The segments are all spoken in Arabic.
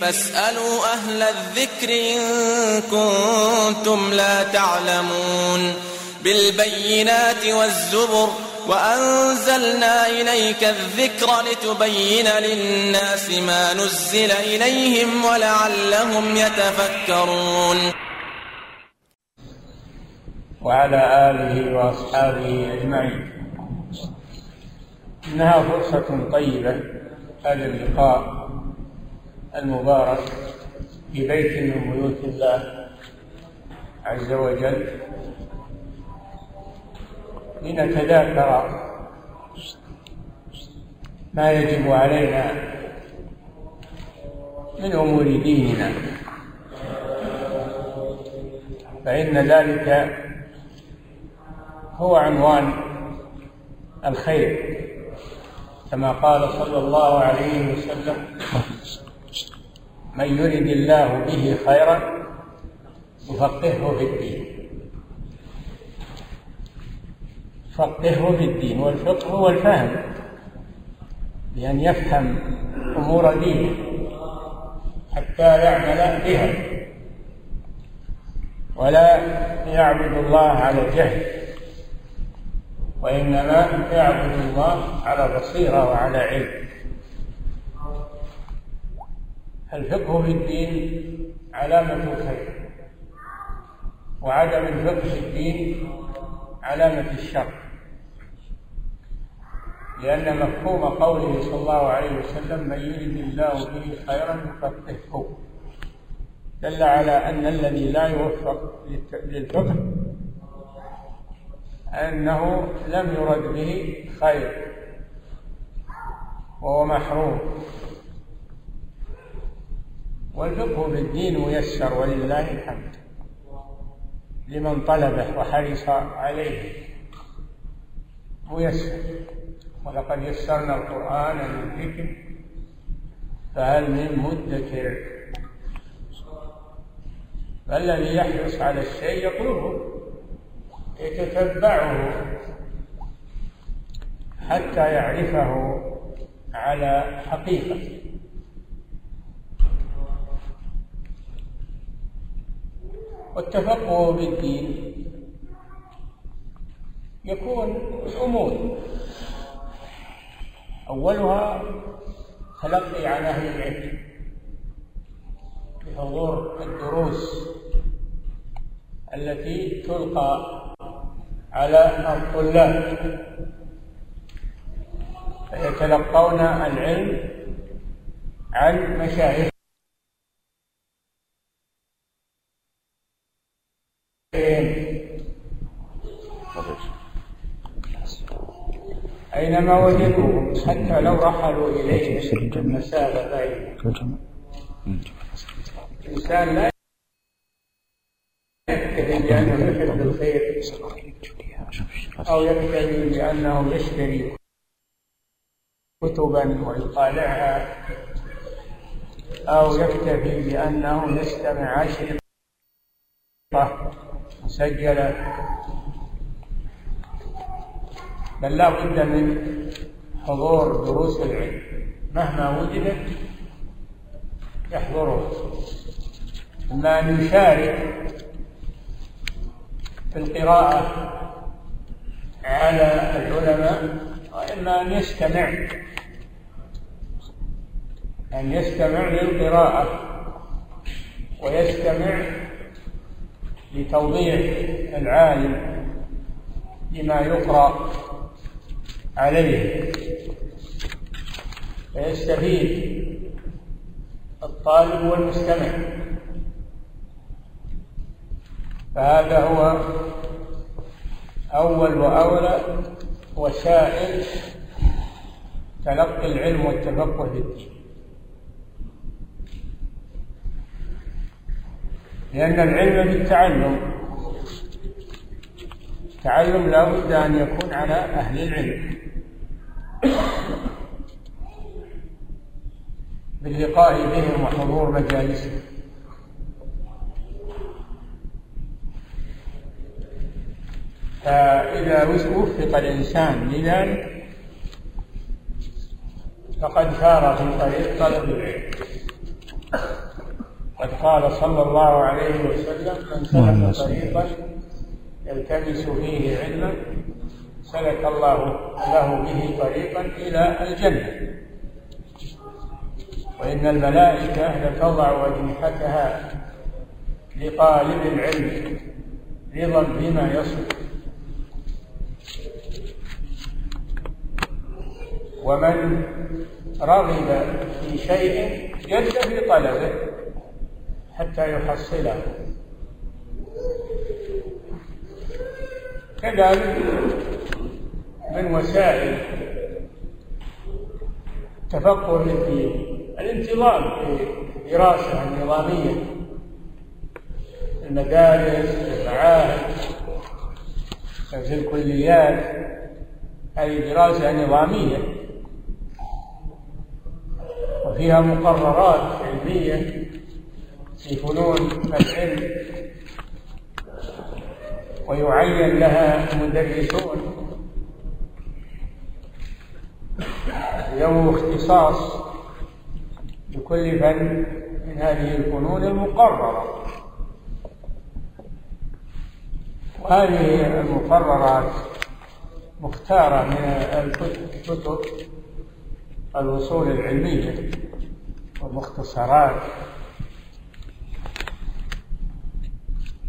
فاسألوا أهل الذكر إن كنتم لا تعلمون بالبينات والزبر وأنزلنا إليك الذكر لتبين للناس ما نزل إليهم ولعلهم يتفكرون. وعلى آله وأصحابه أجمعين. إنها فرصة طيبة. هذا اللقاء. المبارك في بيت من بيوت الله عز وجل. لنتذاكر ما يجب علينا من أمور ديننا. فإن ذلك هو عنوان الخير كما قال صلى الله عليه وسلم. من يرد الله به خيرا يفقهه في الدين. فقهه في الدين والفقه هو الفهم بأن يفهم أمور دينه حتى يعمل بها. ولا يعبد الله على جهل وإنما يعبد الله على بصيرة وعلى علم. الفقه في الدين علامة الخير وعدم الفقه في الدين علامة الشر؟ لأن مفهوم قوله صلى الله عليه وسلم من يرد الله به خيرا يفقهه دل على أن الذي لا يوفق للفقه أنه لم يرد به خير وهو محروم. والفقه في الدين ميسر ولله الحمد لمن طلبه وحرص عليه. ميسر. ولقد يسرنا القرآن للذكر فهل من مدكر؟ فالذي يحرص على الشيء يطلبه يتتبعه حتى يعرفه على حقيقته. والتفقه بالدين. يكون أمور أولها تلقي عن أهل العلم. بحضور الدروس التي تلقى على الطلاب. فيتلقون العلم عن مشايخ. أينما وجدوهم حتى لو رحلوا إليهم المسافة بعيدة الإنسان لا يكتفي بأنه يحب الخير أو يكتفي بأنه يشتري كتبا ويطالعها أو يكتفي بأنه يستمع أشرطة مسجلة بل لا بد من حضور دروس العلم. مهما وجدت يحضره إما أن يشارك في القراءة على العلماء وإما أن يستمع. أن يستمع للقراءة ويستمع لتوضيح العالم لما يقرأ. عليه. فيستفيد الطالب والمستمع. فهذا هو أول وأولى وسائل تلقي العلم والتفقه في الدين. لأن العلم بالتعلم التعلم لا بد أن يكون على أهل العلم. باللقاء بهم وحضور مجالسهم. فإذا وفق الإنسان لذلك فقد سار في طريق طلب العلم. قد قال صلى الله عليه وسلم من سلك طريقا يلتمس فيه علما سلك الله له به طريقا إلى الجنة. وإن الملائكة لتضع أجنحتها لطالب العلم رضا بما يصف. ومن رغب في شيء جد في طلبه حتى يحصله. كذلك من وسائل تفقه الدين الانتظام في الدراسة النظامية. المدارس المعاهد في الكليات هذه دراسة نظامية. وفيها مقررات علمية في فنون العلم. ويعين لها مدرسون. ذو اختصاص بكل فن من هذه الفنون المقررة. وهذه المقررات مختارة من الكتب الوصول العلمية والمختصرات.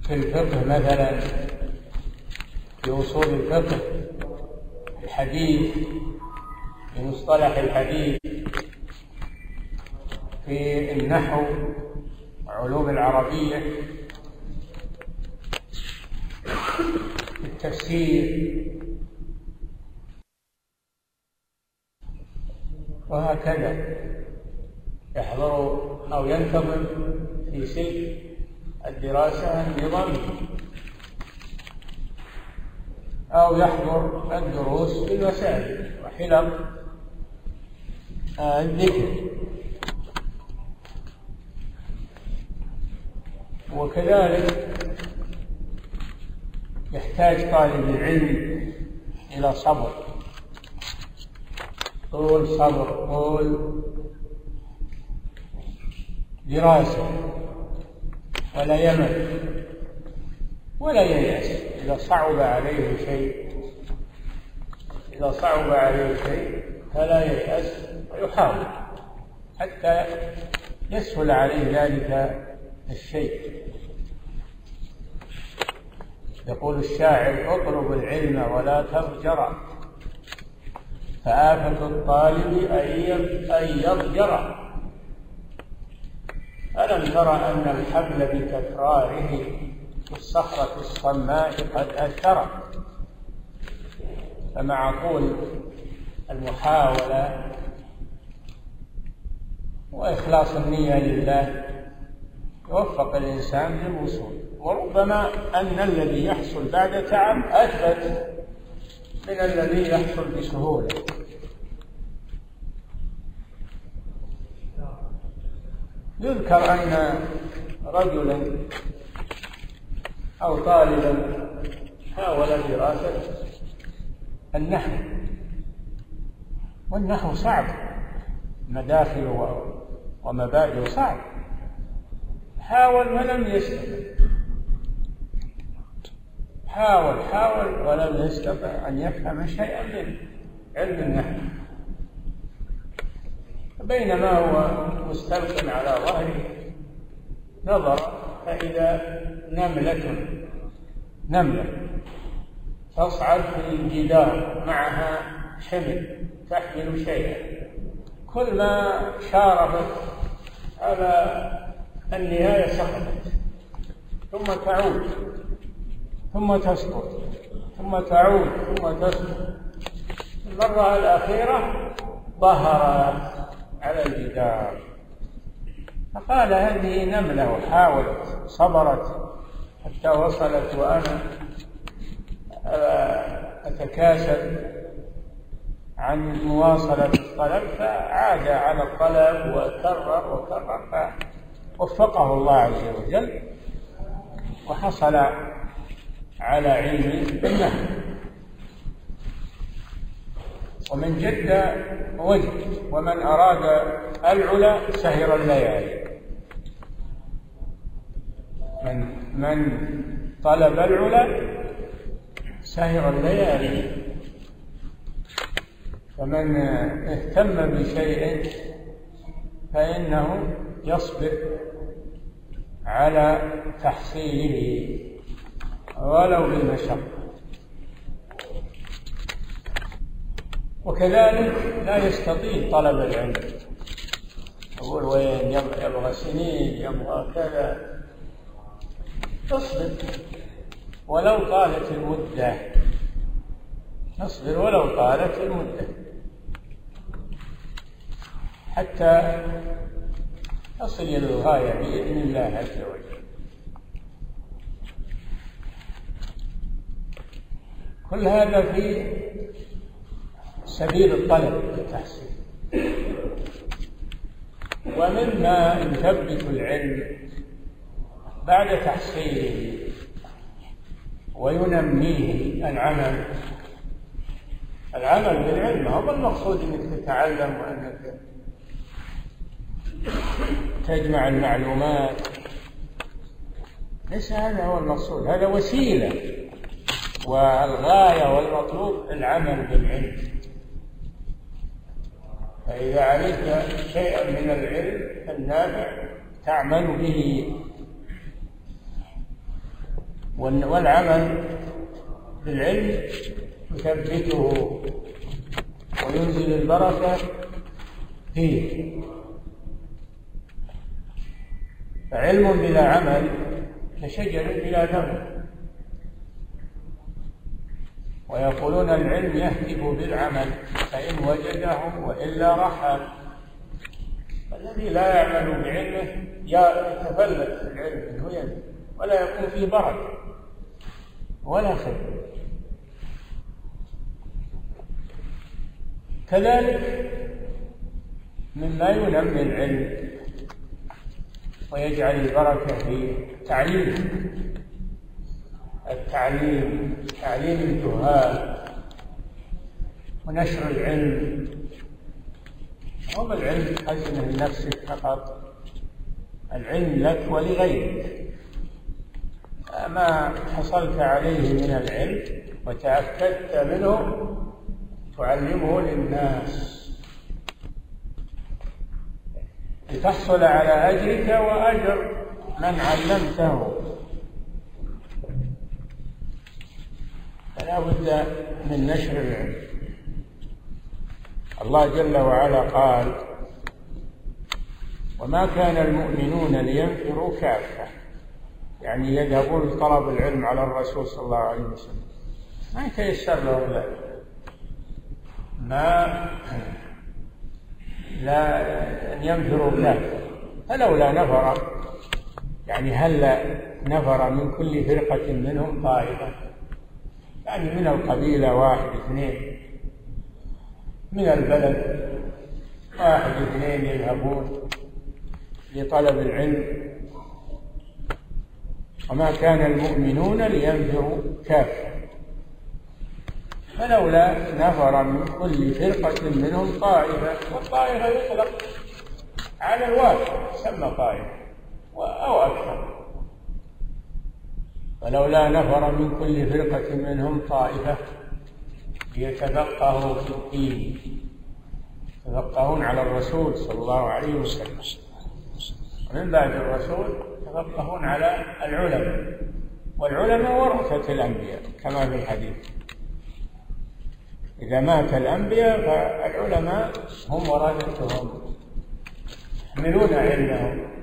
في الفقه مثلا في أصول الفقه الحديث في مصطلح الحديث في النحو وعلوم العربية في التفسير. وهكذا يحضر أو ينتظم في سلك الدراسة النظامية. أو يحضر الدروس في المساجد وحلق الذكر. وكذلك يحتاج طالب العلم إلى صبر. طول صبر طول دراسة. ولا يمل. ولا ييأس إذا صعب عليه شيء إذا صعب عليه شيء فلا ييأس ويحاول. حتى يسهل عليه ذلك الشيء. يقول الشاعر اطلب العلم ولا تضجر فآفة الطالب أن يضجر ألم تر أن الحبل بتكراره في الصخرة الصماء قد أثر فمع طول المحاولة وإخلاص النية لله يوفق الإنسان للوصول وربما أن الذي يحصل بعد تعب أثبت من الذي يحصل بسهولة. يذكر أن رجلا أو طالبا. حاول دراسة النحو. والنحو صعب. مداخل ومبادئ صعب. حاول ولم يستطع. حاول حاول ولم يستطع أن يفهم شيئا من علم النحو. بينما هو مستلق على ظهره نظر فإذا نملة نملة. تصعد في الجدار معها حمل تحمل شيئا. كل ما شاربت على النهاية سقطت. ثم تعود ثم تسقط ثم تعود ثم تسقط. المرة الأخيرة ظهرت على الجدار. فقال هذه نملة وحاولت صبرت حتى وصلت وأنا أتكاسل عن مواصلة الطلب فعاد على الطلب وكرر وكرر فوفقه الله عز وجل وحصل على علم بالنحو ومن جد وجد ومن أراد العلا سهر الليالي. من من طلب العلا سهر الليالي. فمن اهتم بشيء فإنه يصبر على تحصيله ولو بالمشقة. وكذلك لا يستطيع طلب العلم. يقول وين؟ يبغى سنين يبغى كذا. اصبر ولو طالت المدة. اصبر ولو طالت المدة. حتى تصل إلى الغاية بإذن الله عز وجل. كل هذا في سبيل الطلب والتحصيل. ومما يثبت العلم بعد تحصيله وينميه العمل. العمل بالعلم هو المقصود انك تتعلم وانك تجمع المعلومات. ليس هذا هو المقصود هذا وسيلة والغاية والمطلوب العمل بالعلم. فإذا علمت شيئا من العلم النافع تعمل به. والعمل بالعلم يثبته وينزل البركة فيه. فعلم بلا عمل كشجر بلا ثمر ويقولون العلم يهتف بالعمل فإن وجده وإلا رحل. الذي لا يعمل بعلمه يتفلت في العلم منه ولا يكون فيه بركه ولا خير. كذلك مما ينمي العلم ويجعل البركة في تعليم التعليم تعليم الجهال ونشر العلم. هو العلم حزنه لنفسك فقط العلم لك ولغيرك. ما حصلت عليه من العلم وتأكدت منه تعلمه للناس. لتحصل على أجرك وأجر من علمته. فلا بد من نشر العلم. الله جل وعلا قال وما كان المؤمنون لينفروا كافة. يعني يذهبون لطلب العلم على الرسول صلى الله عليه وسلم. ما يتيسر لهم ذلك ما لا أن ينفروا كافة. فلولا نفر يعني هل نفر من كل فرقة منهم طائفة؟ يعني من القبيلة واحد اثنين من البلد واحد اثنين يذهبون لطلب العلم. وما كان المؤمنون لينفروا كافة فلولا نفر من كل فرقة منهم طائفة والطائفة يطلق على الواحد يسمى طائفة أو أكثر. فلولا نفر من كل فرقة منهم طائفة ليتفقهوا في الدين. يتفقهون على الرسول صلى الله عليه وسلم. ومن بعد الرسول يتفقهون على العلماء. والعلماء ورثة الأنبياء كما في الحديث. إذا مات الأنبياء فالعلماء هم ورثتهم يحملون علمهم.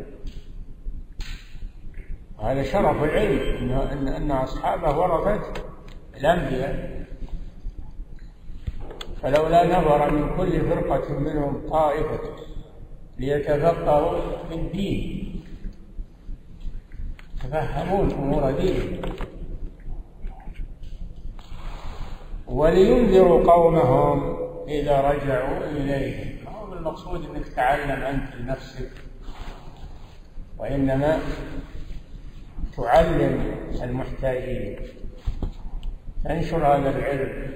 وهذا شرف العلم إن أن أصحابه ورثة الأنبياء. فلولا نظر من كل فرقة منهم طائفة ليتفقهوا في الدين. يتفهمون أمور دينهم. ولينذروا قومهم إذا رجعوا إليهم. ما هو المقصود أنك تعلم أنت لنفسك؟ وإنما تعلم المحتاجين. تنشر هذا العلم؟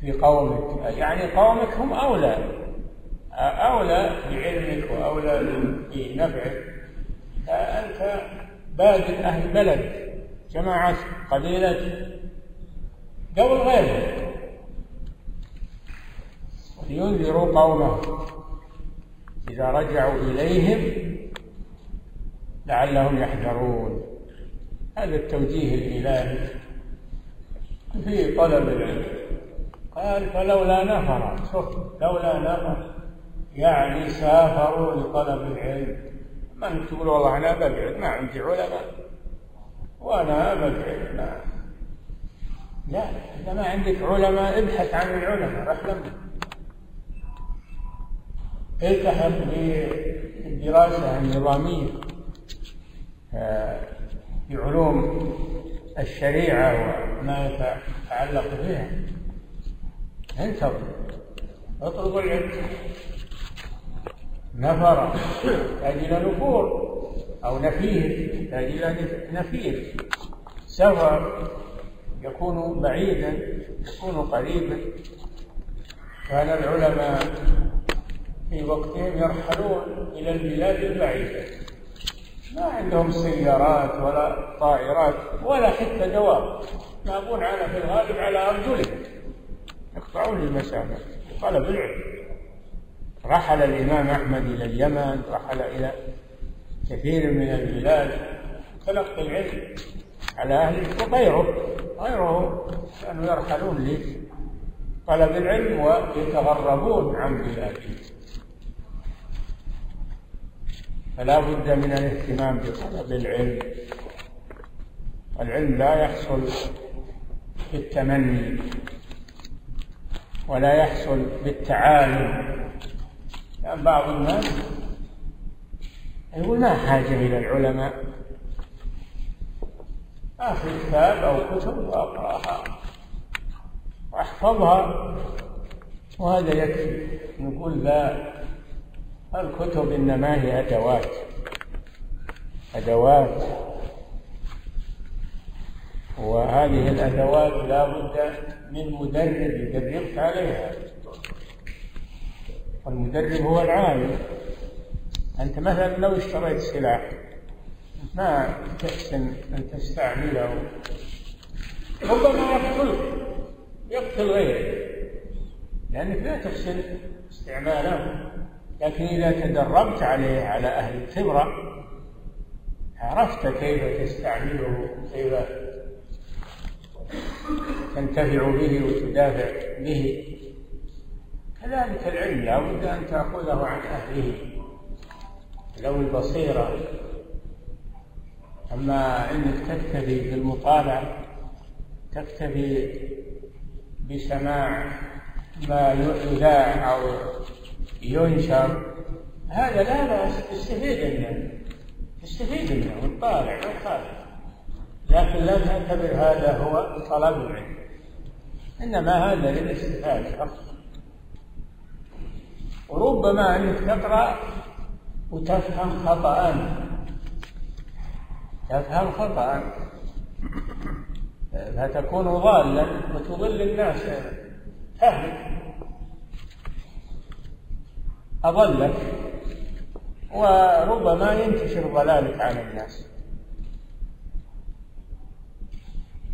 في قومك. يعني قومك هم أولى. أولى بعلمك وأولى بنفعك فأنت بادئ أهل بلد جماعة قبيلة قبل غيرهم لينذروا قومهم. إذا رجعوا إليهم لعلهم يحذرون. هذا التوجيه الإلهي في طلب العلم. قال فلولا نفر. شوف لولا نفر. يعني سافروا لطلب العلم. من تقول والله أنا ببعد ما عندي علماء. وأنا ببعد ما. لا إذا ما عندك علماء ابحث عن العلماء لهم التحق بالدراسة النظامية. بعلوم الشريعة وما يتعلق بها. انتظر اطلب العلم. نفر. يحتاج إلى نفور أو نفير. يحتاج إلى نفير. سفر. يكون بعيدا يكون قريبا. كان العلماء في وقتهم يرحلون إلى البلاد البعيدة. ما عندهم سيارات ولا طائرات ولا حتى دواب يذهبون على في الغالب على أرجلهم. يقطعون المسافة. طلب العلم. رحل الإمام أحمد إلى اليمن رحل إلى كثير من البلاد. تلقي العلم على أهله وغيره. غيره كانوا يرحلون لطلب العلم ويتغربون عن بلادهم. فلا بد من الاهتمام بطلب العلم. العلم لا يحصل بالتمني ولا يحصل بالتعالي. يعني بعض الناس يقول ما حاجة إلى العلماء؟ آخذ كتاب أو كتب وأقرأها وأحفظها وهذا يكفي. نقول لا. الكتب إنما هي أدوات. أدوات. وهذه الأدوات لا بد من مدرب يدربك عليها. والمدرب هو العالم. أنت مثلا لو اشتريت سلاح ما تحسن أن تستعمله؟ ربما يقتلك يقتل غيرك لأنك لا تحسن استعماله. لكن إذا تدربت عليه على أهل الخبرة عرفت كيف تستعمله كيف تنتفع به وتدافع به. كذلك العلم لا بد أن تأخذه عن أهله لو البصيرة. أما أنك تكتفي بالمطالعة تكتفي بسماع ما يذاع أو ينشر. هذا لا بأس تستفيد منه. تستفيد منه وتطالع ما لكن لا تعتبر هذا هو طلب العلم. إنما هذا للاستفادة فقط. وربما أنك تقرأ وتفهم خطأ. تفهم خطأ. فتكون ضالا وتضل الناس تهلك أضلك وربما ينتشر ضلالك على الناس.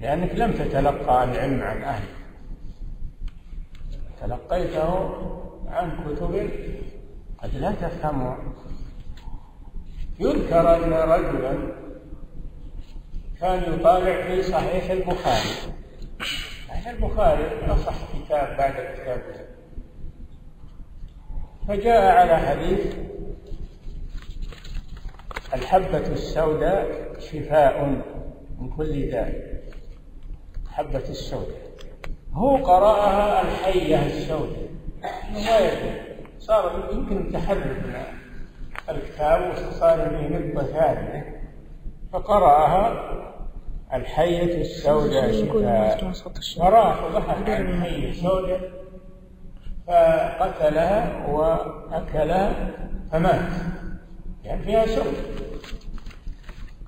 لأنك لم تتلقى العلم عن أهله تلقيته عن كتب قد لا تفهمها يذكر أن رجلا كان يطالع في صحيح البخاري. صحيح البخاري أصح كتاب بعد كتاب فجاء على حديث الحبة السوداء شفاء من كل داء. الحبة السوداء. هو قرأها الحية السوداء. ما يدري. صار يمكن تحرك الكتاب وصار به نقطة ثانية. فقرأها الحية السوداء شفاء. عن الحية السوداء. فقتلها وأكلها فمات. يعني فيها سم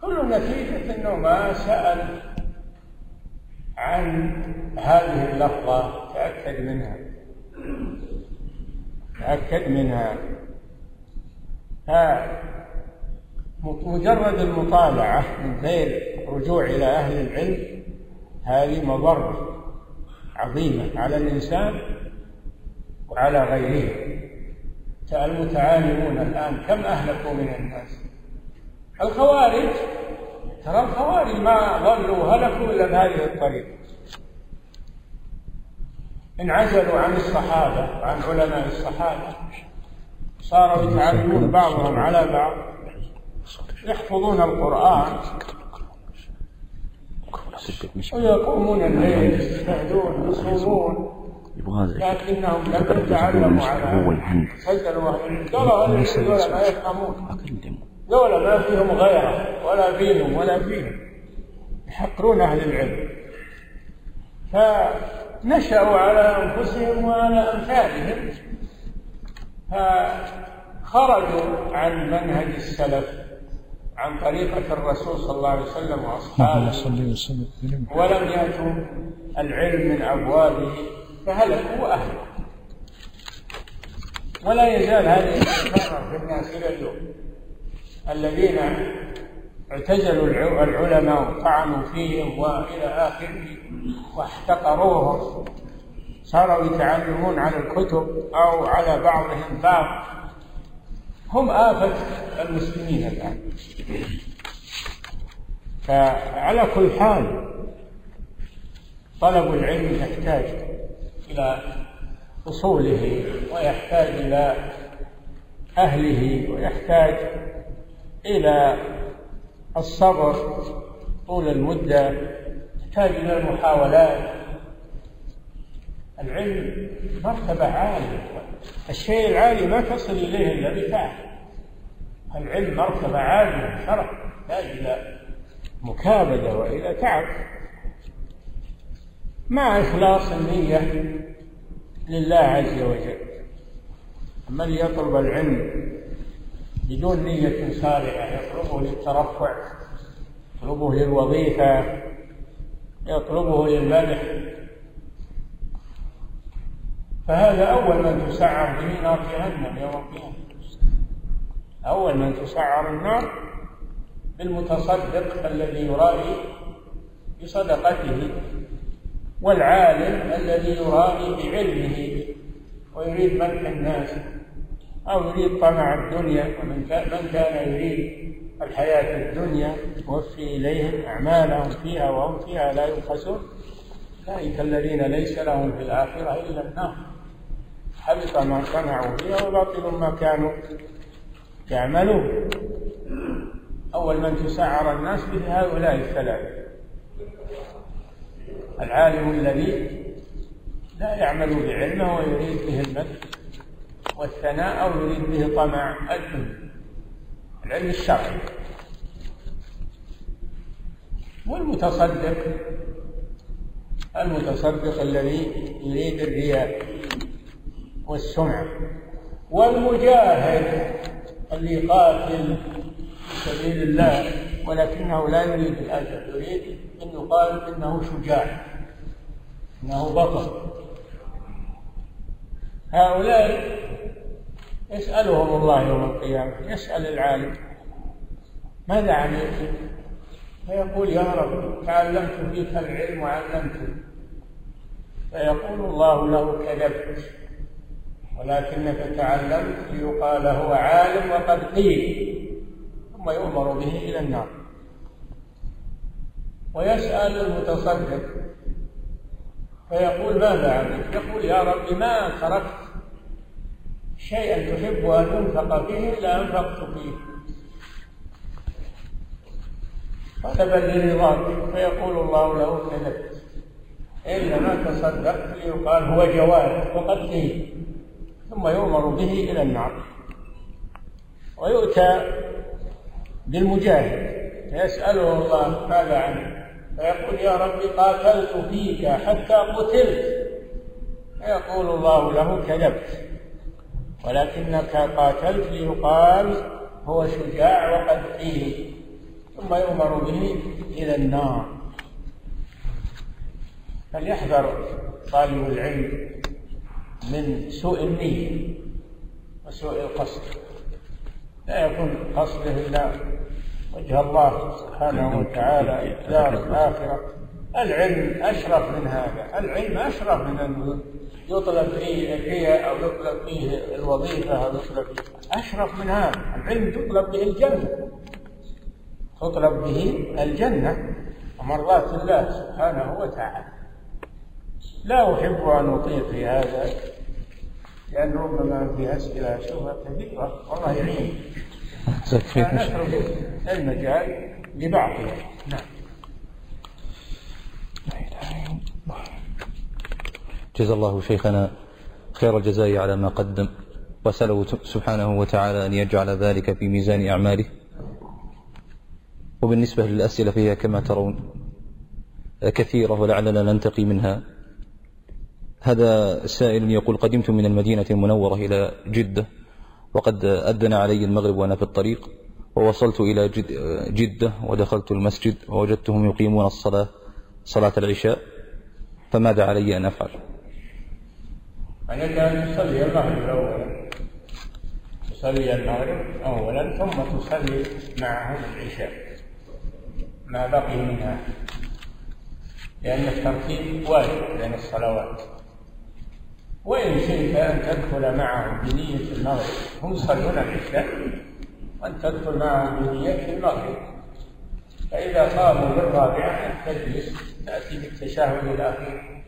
كل نتيجة أنه ما سأل عن هذه اللفظة. تأكد منها. تأكد منها. مجرد المطالعة من غير رجوع إلى أهل العلم هذه مضرة عظيمة على الإنسان. وعلى غيره المتعالمون الآن كم أهلكوا من الناس؟ الخوارج ترى الخوارج ما ضلوا وهلكوا إلا بهذه الطريقة. انعزلوا عن الصحابة وعن علماء الصحابة. صاروا يتعلمون بعضهم على بعض. يحفظون القرآن. ويقومون الليل يجتهدون يصومون. لكنهم لم يتعلموا على سجلوا قالوا أهل العلم ما يفهمون. دولة ما فيهم غيره ولا فيهم ولا فيهم. يحقرون أهل العلم. فنشأوا على أنفسهم وعلى أمثالهم. فخرجوا عن منهج السلف عن طريقة الرسول صلى الله عليه وسلم وأصحابه. ولم يأتوا العلم من أبوابه. فهلكوا وأهلكوا ولا يزال هذه تتكرر في الناس إلى اليوم. الذين اعتزلوا العلماء وطعنوا فيهم وإلى آخره واحتقروهم صاروا يتعلمون على الكتب أو على بعضهم بعض. هم آفة المسلمين الآن. فعلى كل حال طلب العلم يحتاج إلى أصوله ويحتاج إلى أهله ويحتاج إلى الصبر طول المدة يحتاج إلى المحاولات. العلم مرتبة عالية. الشيء العالي ما تصل إليه إلا بتعب العلم مرتبة عالية شرف يحتاج إلى مكابدة وإلى تعب. مع إخلاص النية لله عز وجل. من يطلب العلم بدون نية صالحة يطلبه للترفع يطلبه للوظيفة يطلبه للمدح. فهذا أول من تسعر به نار جهنم يوم القيامة. أول من تسعر النار بالمتصدق الذي يرائي بصدقته. والعالم الذي يرائي بعلمه ويريد مدح الناس أو يريد طمع الدنيا ومن من كان يريد الحياة الدنيا يوفي إليهم أعمالهم فيها وهم فيها لا يبخسون أولئك الذين ليس لهم في الآخرة إلا النار. حبط ما صنعوا فيها وباطل ما كانوا يعملون. أول من تسعر الناس به هؤلاء الثلاثة. العالم الذي لا يعمل بعلمه ويريد به المدح والثناء أو يريد به طمع الدنيا. العلم الشرعي. والمتصدق. المتصدق الذي يريد الرياء والسمعة والمجاهد اللي يقاتل في سبيل الله. ولكنه لا يريد الأجر يريد أن يقال إنه شجاع إنه بطل. هؤلاء يسألهم الله يوم القيامة يسأل العالم ماذا عملت؟ فيقول يا رب تعلمت فيك العلم وعلمته. فيقول الله له كذبت ولكنك تعلمت. ليقال هو عالم وقد قيل. ثم يؤمر به إلى النار. ويسأل المتصدق. فيقول ماذا عملت؟ يقول يا رب ما تركت شيئا تحب أن ينفق فيه إلا أنفقت فيه. طلبا لرضاك فيقول الله له كذبت إنما تصدقت. ليقال هو جواد وقد ثم يؤمر به إلى النار. ويؤتى بالمجاهد فيسأله الله ماذا عنه؟ فيقول يا رب قاتلت فيك حتى قتلت. فيقول الله له كذبت. ولكنك قاتلت ليقال هو شجاع وقد قيل ثم يؤمر به إلى النار. فليحذر طالب العلم من سوء النية وسوء القصد. لا يكون قصده إلا وجه الله سبحانه وتعالى دار الآخرة. العلم أشرف من هذا. العلم أشرف من أن يطلب فيه الرياء أو يطلب فيه الوظيفة أو يطلب فيه. أشرف من هذا. العلم تطلب به الجنة. تطلب به الجنة ومرضاة الله سبحانه وتعالى. لا أحب أن أطيل في هذا. لأن ربما في أسئلة شبهة كثيرة والله يعين نترك المجال لبعضها نعم. جزا الله شيخنا خير الجزاء على ما قدم. وسأله سبحانه وتعالى أن يجعل ذلك في ميزان أعماله. وبالنسبة للأسئلة فيها كما ترون كثيرة ولعلنا ننتقي منها. هذا سائل يقول قدمت من المدينة المنورة إلى جدة وقد أذن علي المغرب وأنا في الطريق ووصلت إلى جدة ودخلت المسجد ووجدتهم يقيمون الصلاة صلاة العشاء فماذا علي أن أفعل؟ عليك أن تصلي المغرب أولا تصلي المغرب أولا ثم تصلي معهم العشاء. ما بقي منها؟ لأن الترتيب واجب بين الصلوات. وإن شئت أن تدخل معهم بنية المغرب هم يصلون العشاء وأن تدخل معهم بنية المغرب فإذا قاموا بالرابعة تجلس تأتي بالتشهد الأخير.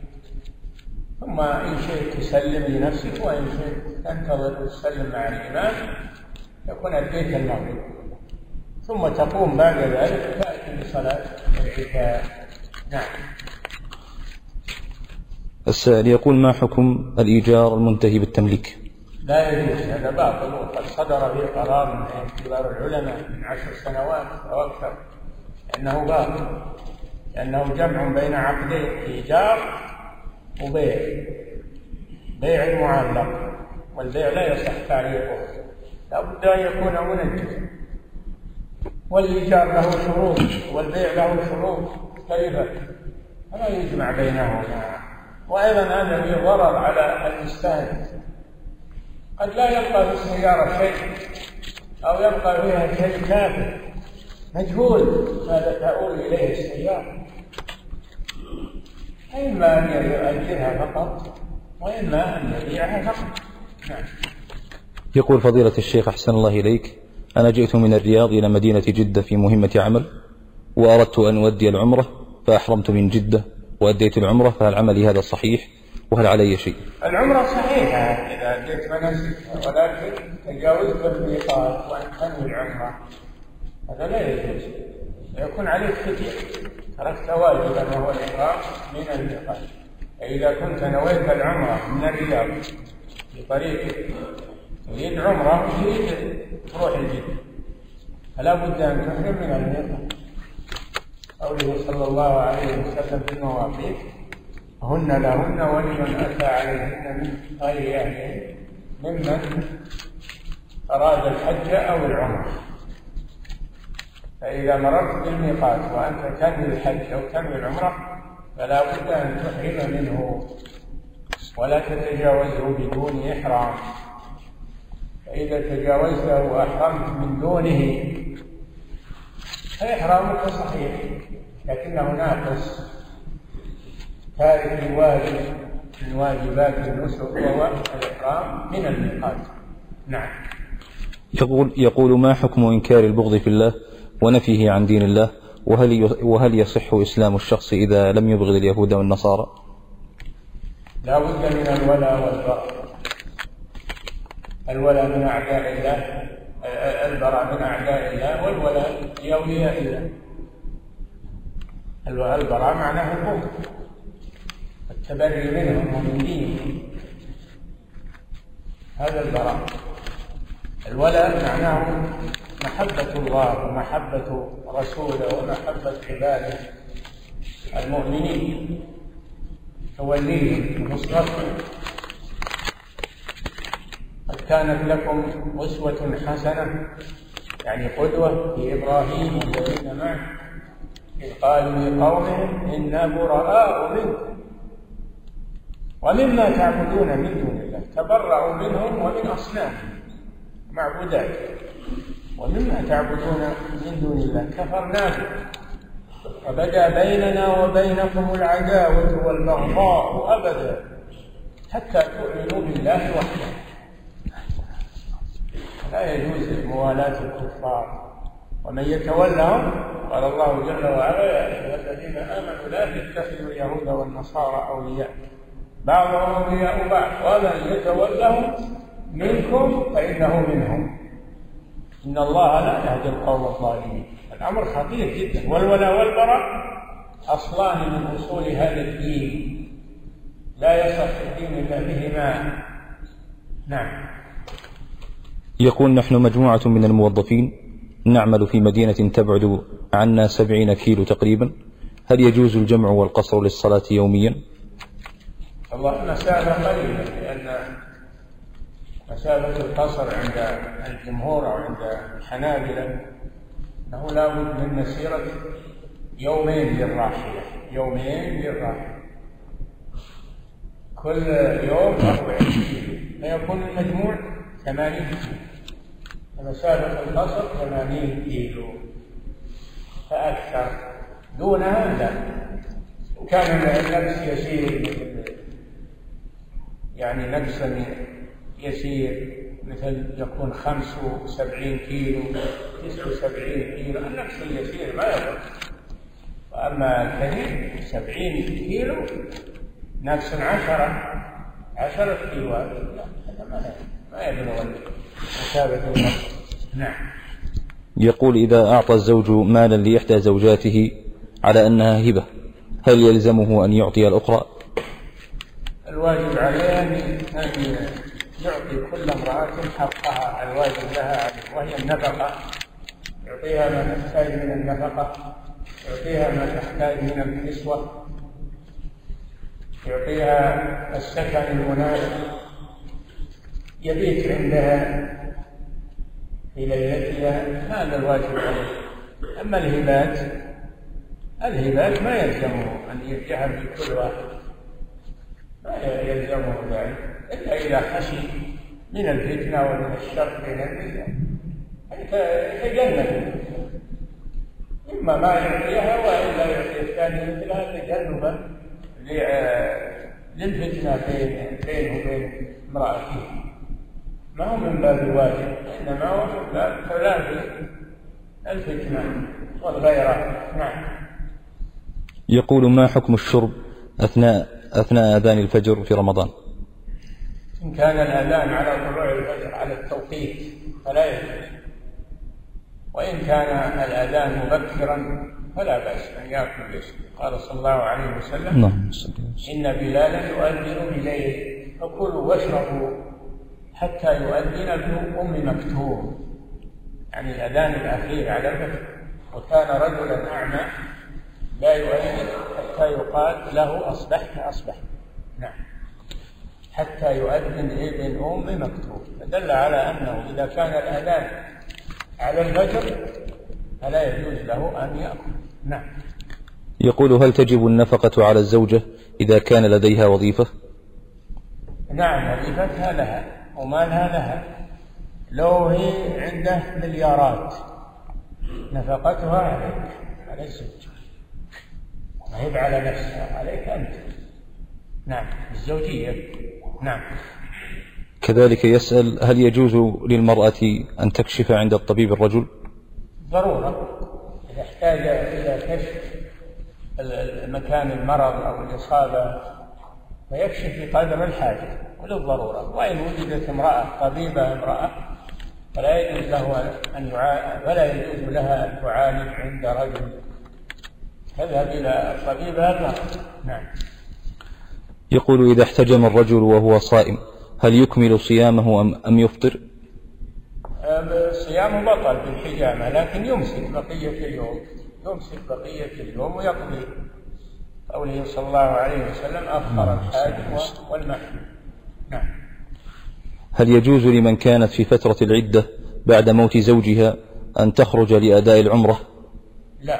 ثم إن شئت تسلم لنفسك وإن شئت تنتظر وتسلم مع الإمام يكون أديت المغرب ثم تقوم بعد ذلك تأتي بصلاة العشاء. نعم. السائل يقول ما حكم الإيجار المنتهي بالتمليك؟ لا يجوز هذا باطل وقد صدر به قرار من كبار العلماء من عشر سنوات أو أكثر أنه باطل لأنه جمع بين عقدين إيجار وبيع بيع المعلق والبيع لا يصح تعليقه لا بد أن يكون منجزا والإيجار له شروط والبيع له شروط مختلفة فلا يجمع بينهما. وأيضا هذا فيه ضرر على المستهلك. قد لا يبقى في السيارة شيء أو يبقى فيها شيء كافر مجهول ماذا تؤول إليه السيارة؟ إما أن يؤجرها فقط وإما أن يبيعها فقط. نعم. يقول فضيلة الشيخ أحسن الله إليك أنا جئت من الرياض إلى مدينة جدة في مهمة عمل وأردت أن أودي العمرة فأحرمت من جدة. وأديت العمرة فهل عملي هذا صحيح؟ وهل علي شيء؟ العمرة صحيحة إذا أديت مناسك ولكن تجاوزت الميقات وأن تنوي العمرة هذا لا يجوز. يكون عليك فدية تركت واجبا وهو الإحرام من الميقات فإذا كنت نويت العمرة من الرياض في طريقك تريد عمرة وتريد تروح الجدة فلا بد أن تحرم من الميقات قوله صلى الله عليه وسلم في المواقيت هن لهن ولمن أتى عليهن من غير أهلهن ممن أراد الحج أو العمرة. فإذا مررت بالميقات وأنت تنوي الحج أو تنوي العمرة فلا بد أن تحرم منه ولا تتجاوزه بدون إحرام. فإذا تجاوزته وأحرمت من دونه فإحرامك صحيح لكنه ناقص تارك الواجب من واجبات النسك وهو الإحرام من الميقات. نعم. يقول يقول ما حكم إنكار البغض في الله ونفيه عن دين الله؟ وهل وهل يصح إسلام الشخص إذا لم يبغض اليهود والنصارى؟ لا بد من الولاء والبراء الولاء من أعداء الله. البراء من أعداء الله والولاء لأولياء الله. البراء معناه البغض التبري منهم ومن دينهم هذا البراء. الولاء معناه محبة الله ومحبة رسوله ومحبة عباده المؤمنين توليهم ونصرتهم كانت لكم أسوة حسنة. يعني قدوة في إبراهيم والذين معه. إذ قالوا لقومهم إنا براء منكم. ومما تعبدون من دون الله. تبرأوا منهم ومن أصنامهم. معبودات. ومما تعبدون من دون الله. كفرنا به وبدا بيننا وبينكم العداوة والبغضاء أبدا. حتى تؤمنوا بالله وحده. لا يجوز موالاة الكفار. ومن يتولهم قال الله جل وعلا يا أيها الذين آمنوا لا تتخذوا اليهود والنصارى أولياء. بعضهم أولياء بعض ومن يتولهم منكم فإنه منهم. إن الله لا يهدي القوم الظالمين. الأمر خطير جدا. والولاء والبراء أصلان من أصول هذا الدين. لا يصح الدين إلا بهما. نعم. يقول نحن مجموعة من الموظفين نعمل في مدينة تبعد عنا سبعين كيلو تقريبا. هل يجوز الجمع والقصر للصلاة يوميا؟ الله مسافة قليلة لأن مسافة القصر عند الجمهور أو عند الحنابلة أنه لا بد من مسيرة يومين للراحلة يومين للراحلة. كل يوم 40 فيكون المجموع 80 كيلو مسافة القصر 80 كيلو. فأكثر. دونها لا وكان النفس يسير يعني نفسا يسير مثل يكون 75 كيلو 79 كيلو. النفس اليسير ما يضر. وأما الكثير 70 كيلو نفس عشرة. عشرة كيلوات. هذا ما ما نعم. يقول إذا أعطى الزوج مالا لإحدى زوجاته على أنها هبة هل يلزمه أن يعطي الأخرى؟ الواجب عليه أن يعطي كل امرأة حقها الواجب لها عليه وهي النفقة. يعطيها ما تحتاج من النفقة يعطيها ما تحتاج من الكسوة يعطيها السكن المناسب. يبيت عندها في ليلتها هذا الواجب عليه. أما الهبات الهبات ما يلزمه أن يرجعها في كل واحد. ما يلزمه ذلك إلا إذا خشي من الفتنة ومن الشر بين النساء يتجنب إما ما يعطيها وإلا يعطي الثاني مثلها تجنبا للفتنة بين بينه وبين امرأته. ما هو من باب الواجب إنما هو من باب تلافي الفتنة والغيرة. نعم. يقول ما حكم الشرب أثناء أثناء أذان الفجر في رمضان؟ إن كان الأذان على طلوع الفجر على التوقيت فلا يجوز وإن كان الأذان مبكرا فلا بأس أن يأكل ويشرب قال صلى الله عليه وسلم نعم إن بلالا يؤذن بليل فكلوا واشربوا حتى يؤذن ابن أم مكتوم. يعني الأذان الأخير على الفجر وكان رجلا أعمى لا يؤذن حتى يقال له أصبحت أصبحت. نعم. حتى يؤذن ابن أم مكتوم. فدل على أنه إذا كان الأذان على الفجر فلا يجوز له أن يأكل. نعم. يقول هل تجب النفقة على الزوجة إذا كان لديها وظيفة؟ نعم وظيفتها لها. ومالها لها لو هي عنده مليارات نفقتها عليك على الزوج. ما هي على نفسها عليك أنت. نعم الزوجية. نعم. كذلك يسأل هل يجوز للمرأة أن تكشف عند الطبيب الرجل؟ ضرورة. إذا احتاج إلى كشف مكان المرض أو الإصابة فيكشف بقدر الحاجة وللضرورة وإن وجدت امرأة طبيبة امرأة فلا يجوز له أن فلا يجوز لها أن تعالج عند رجل. تذهب إلى الطبيبة نعم. يقول إذا احتجم الرجل وهو صائم هل يكمل صيامه أم, أم يفطر؟ صيامه بطل بالحجامة لكن يمسك بقية اليوم يمسك بقية اليوم ويقضي. قوله صلى الله عليه وسلم أفطر الحاج والمحجوم نعم. هل يجوز لمن كانت في فترة العدة بعد موت زوجها أن تخرج لأداء العمرة؟ لا.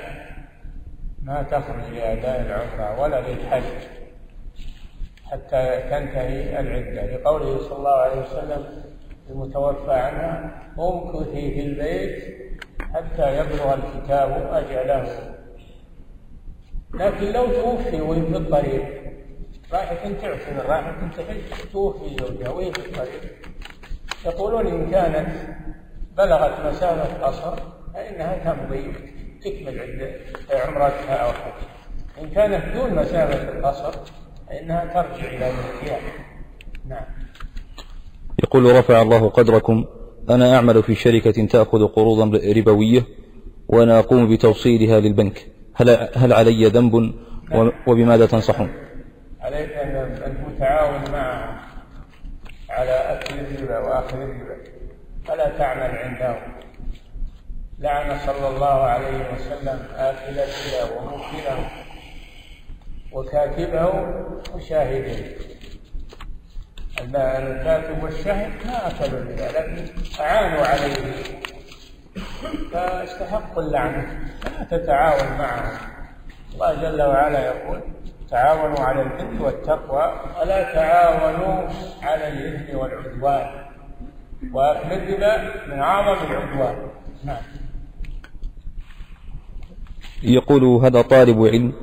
ما تخرج لأداء العمرة ولا للحج حتى تنتهي العدة. لقوله صلى الله عليه وسلم المتوفى عنها أمكثي في البيت حتى يبلغ الكتاب أجله. لكن لو توفي وهي في الطريق رايحة تعتمر رايحة تحج توفي زوجها وهي في الطريق. يقولون إن كانت بلغت مسافة قصر فإنها تمضي تكمل عمرتها أو حج. إن كانت دون مسافة القصر فإنها ترجع إلى الاتيان نعم. يقول رفع الله قدركم. أنا أعمل في شركة تأخذ قروضا ربوية وأنا أقوم بتوصيلها للبنك. هل, هل علي ذنب وبماذا تنصحون؟ عليك أن تتعاون معه على أكل الربا وأخذ الربا. فلا تعمل عندهم. لعن صلى الله عليه وسلم آكل الربا وموكله وكاتبه وشاهده. الكاتب والشاهد ما أكلوا الربا لكن أعانوا عليه. فاستحقوا اللعنة. فلا تتعاون معهم الله جل وعلا يقول تعاونوا على البر والتقوى ولا تعاونوا على الإثم والعدوان. وأكل الربا من أعظم العدوان. نعم. يقول هذا طالب علم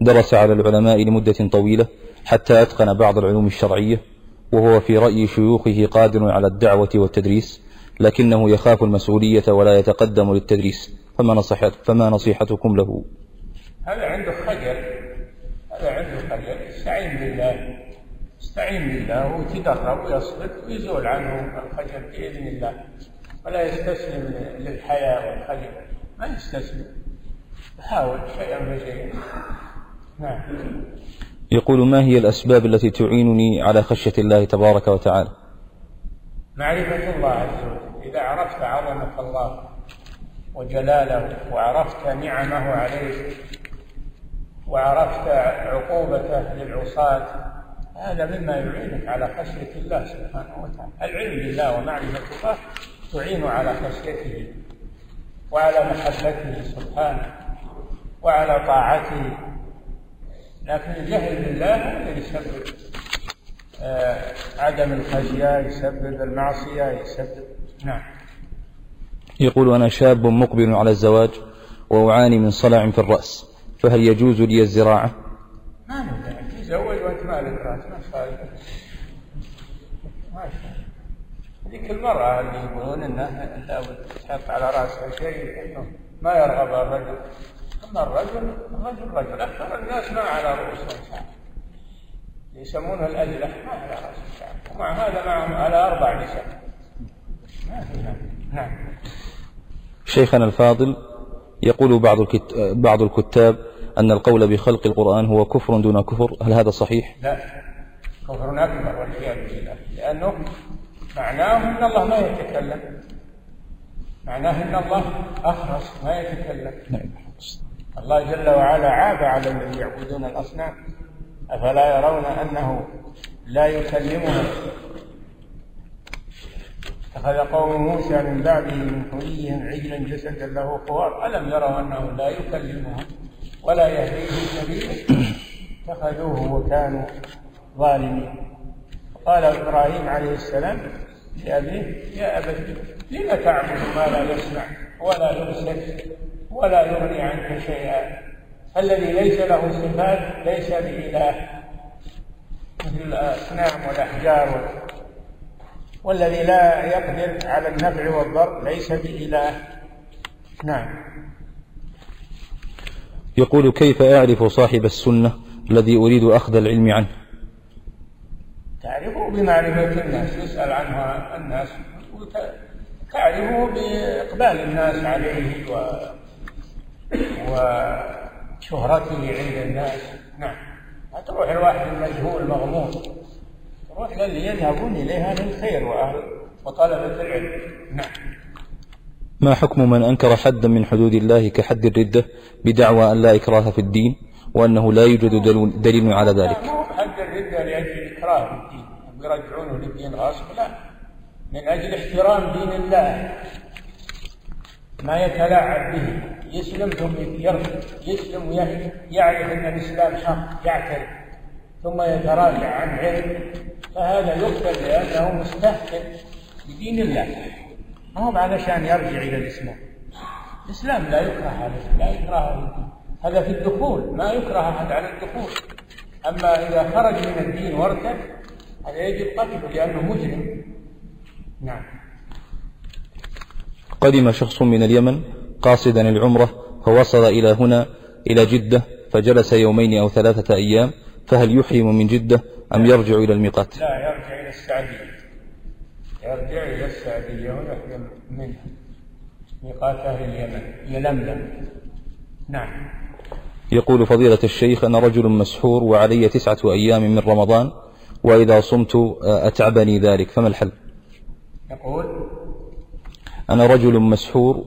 درس على العلماء لمدة طويلة حتى أتقن بعض العلوم الشرعية وهو في رأي شيوخه قادر على الدعوة والتدريس لكنه يخاف المسؤولية ولا يتقدم للتدريس. فما, نصيحت فما نصيحتكم له؟ هذا عنده خجل. هذا عنده خجل. استعين بالله. استعين بالله ويتدرب ويصبر ويزول عنه الخجل بإذن الله. ولا يستسلم للحياة والخجل. ما يستسلم. يحاول شيئا فشيئا نعم. يقول ما هي الأسباب التي تعينني على خشية الله تبارك وتعالى؟ معرفة الله عز وجل. إذا عرفت عظمة الله وجلاله وعرفت نعمه عليك وعرفت عقوبته للعصاة هذا مما يعينك على خشية الله سبحانه وتعالى. العلم بالله ومعرفة الله تعين على خشيته وعلى محبته سبحانه وعلى طاعته. لكن الجهل بالله يسبب آه عدم الخشية يسبب المعصية يسبب نعم. يقول أنا شاب مقبل على الزواج وأعاني من صلع في الرأس فهل يجوز لي الزراعة؟ ما تزوج وأنت ما لك رأس ما هذيك المرأة اللي يقولون إنها لابد تحط على رأسها شيء إنه ما يرغب الرجل. أما الرجل الرجل رجل أكثر الناس ما على رؤوسهم. يسمونها الأجلة ما على رأس الشعر ومع هذا معهم على أربع نساء. ما في نعم. شيخنا الفاضل يقول بعض بعض الكتاب أن القول بخلق القرآن هو كفر دون كفر. هل هذا صحيح؟ لا. كفر أكبر والعياذ بالله. لأنه معناه أن الله ما يتكلم. معناه أن الله أخرس ما يتكلم. نعم. الله جل وعلا عاب على الذين يعبدون الأصنام. أفلا يرون أنه لا يكلمهم أخذ قوم موسى من بعده من حليهم عجلا جسدا له خوار. ألم يروا أنه لا يكلمهم ولا يهديهم سبيلا اتخذوه وكانوا ظالمين. قال إبراهيم عليه السلام لأبيه يا أبت لم تعبد ما لا يسمع ولا يبصر ولا يغني عنك شيئا؟ الذي ليس له صفات ليس بإله. مثل الأصنام والأحجار والذي لا يقدر على النفع والضر ليس بإله. نعم. يقول كيف أعرف صاحب السنة الذي أريد أخذ العلم عنه؟ تعرفه بمعرفة الناس يسأل عنه الناس. تعرفه بإقبال الناس عليه و وشهرته عند الناس. نعم. تروح الواحد المجهول مغموم تروح للي يذهبون إليه أهل الخير وأهل وطلبة العلم. نعم. ما حكم من أنكر حدا من حدود الله كحد الردة بدعوى أن لا إكراه في الدين وأنه لا يوجد دليل على ذلك؟ حد الردة لأجل الإكراه في الدين. يرجعونه للدين غصب لا. من أجل احترام دين الله. ما يتلاعب به. يسلم ثم يرفض يسلم ويعرف أن الإسلام حق يعترف. ثم يتراجع عن علم. فهذا يقتل لأنه مستهتر بدين الله. ما هو علشان يرجع إلى الإسلام؟ الإسلام لا يكره لا يكره هذا في الدخول ما يكره أحد على الدخول. أما إذا خرج من الدين وارتد هذا يجب قتله لأنه مجرم. نعم. قدم شخص من اليمن قاصدا العمرة فوصل إلى هنا إلى جدة فجلس يومين أو ثلاثة أيام فهل يحرم من جدة أم يرجع إلى الميقات؟ لا يرجع إلى السعدية. يرجع إلى السعدية ويحرم منها. ميقات أهل اليمن يلملم نعم. يقول فضيلة الشيخ أنا رجل مسحور وعلي تسعة أيام من رمضان وإذا صمت أتعبني ذلك فما الحل؟ يقول أنا رجل مسحور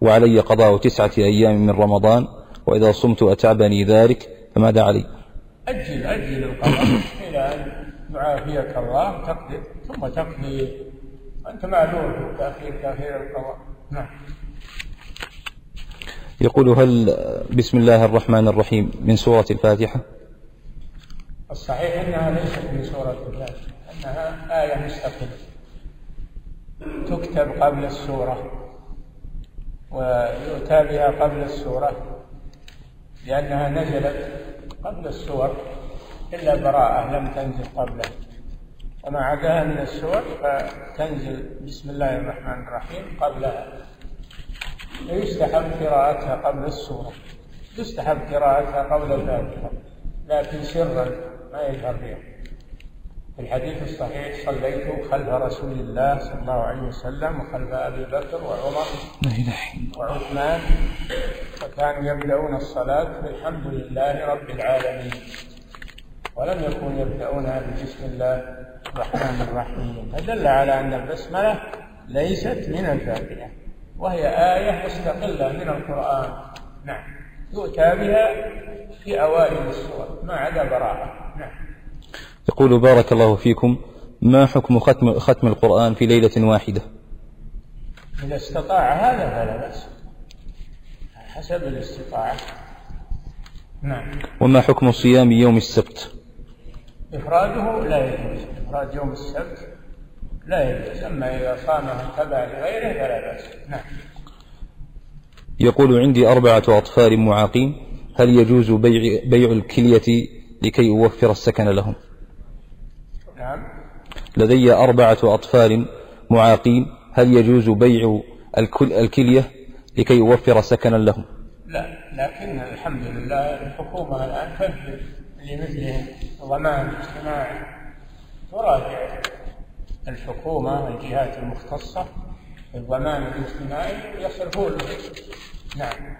وعلي قضاء تسعة أيام من رمضان وإذا صمت أتعبني ذلك فماذا علي؟ أجل أجل القضاء. إلى أن يعافيك الله تقضي ثم تقضي. أنت معذور في تأخير تأخير القضاء. نعم. يقول هل بسم الله الرحمن الرحيم من سورة الفاتحة؟ الصحيح أنها ليست من سورة الفاتحة أنها آية مستقلة. تكتب قبل السورة ويؤتى بها قبل السورة لأنها نزلت قبل السور إلا براءة لم تنزل قبله. وما عداها من السور فتنزل بسم الله الرحمن الرحيم قبلها. ويستحب قراءتها قبل السورة. يستحب قراءتها قبل الفاتحة. لكن سرا ما يجهر بها الحديث الصحيح صليت خلف رسول الله صلى الله عليه وسلم وخلف أبي بكر وعمر وعثمان فكانوا يبدأون الصلاة بالحمد لله رب العالمين. ولم يكونوا يبدأونها بسم الله الرحمن الرحيم. فدل على أن البسملة ليست من الفاتحة وهي آية مستقلة من القرآن. نعم. يؤتى بها في أوائل السور ما عدا براءة. نعم. يقول بارك الله فيكم ما حكم ختم ختم القرآن في ليلة واحدة؟ إذا استطاع هذا فلا بأس حسب الاستطاعة. نعم. وما حكم صيام يوم السبت؟ إفراده لا يجوز إفراد يوم السبت لا يجوز أما إذا صامه تبع لغيره فلا بأس. نعم. يقول عندي أربعة أطفال معاقين هل يجوز بيع, بيع الكلية لكي أوفر السكن لهم؟ لدي أربعة أطفال معاقين هل يجوز بيع الكل الكلية لكي أوفر سكنا لهم؟ لا لكن الحمد لله الحكومة الآن تبذل لمثلهم ضمان اجتماعي. تراجع الحكومة الجهات المختصة الضمان الاجتماعي يصرفون نعم.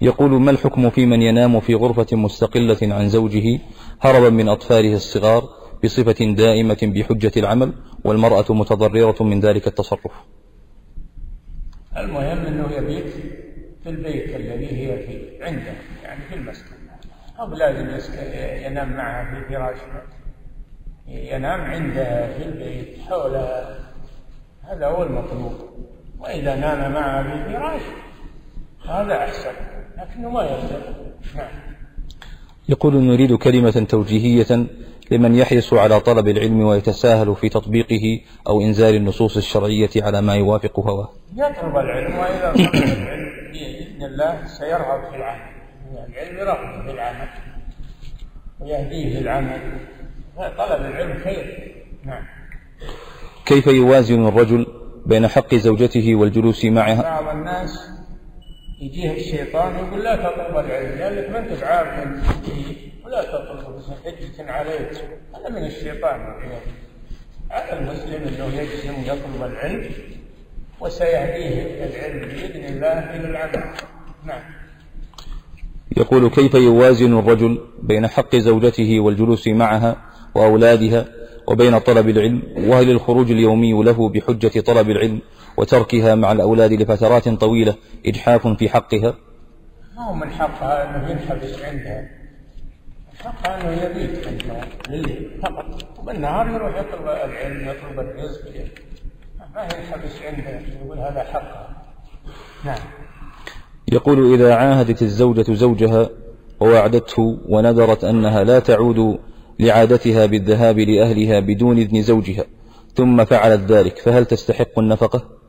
يقول ما الحكم في من ينام في غرفة مستقلة عن زوجه هربا من أطفاله الصغار بصفة دائمة بحجة العمل والمرأة متضررة من ذلك التصرف. المهم أنه يبيت في البيت الذي هي فيه عنده يعني في المسكن أو لازم ينام معها في فراشها ينام عندها في البيت حولها. هذا هو المطلوب. وإذا نام معها في الفراش هذا أحسن. لكنه ما يلزم نعم. يقول نريد كلمة توجيهية لمن يحرص على طلب العلم ويتساهل في تطبيقه أو إنزال النصوص الشرعية على ما يوافق هواه. يطلب العلم وإذا طلب العلم بإذن الله سيرغب في العمل. العلم يرغب في العمل. ويهديه للعمل طلب العلم خير. نعم. كيف يوازن الرجل بين حق زوجته والجلوس معها؟ بعض الناس يجيه الشيطان يقول لا تطلب العلم لأنك ما أنت بعارف ولا تطلب حجة عليك هذا من الشيطان على المسلم أنه يجزم يطلب العلم وسيهديه العلم بإذن الله إلى العمل. نعم. يقول كيف يوازن الرجل بين حق زوجته والجلوس معها وأولادها وبين طلب العلم؟ وهل الخروج اليومي له بحجة طلب العلم وتركها مع الأولاد لفترات طويلة إجحاف في حقها؟ ما هو من حقها؟ أنه ينحبس عندها. حقها أنه يبيت عندها لليل فقط وبالنهار يروح يطلب العلم يطلب الرزق. ما ينحبس عندها يقول هذا حقها نعم. يقول إذا عاهدت الزوجة زوجها ووعدته ونذرت أنها لا تعود لعادتها بالذهاب لأهلها بدون إذن زوجها ثم فعلت ذلك فهل تستحق النفقة؟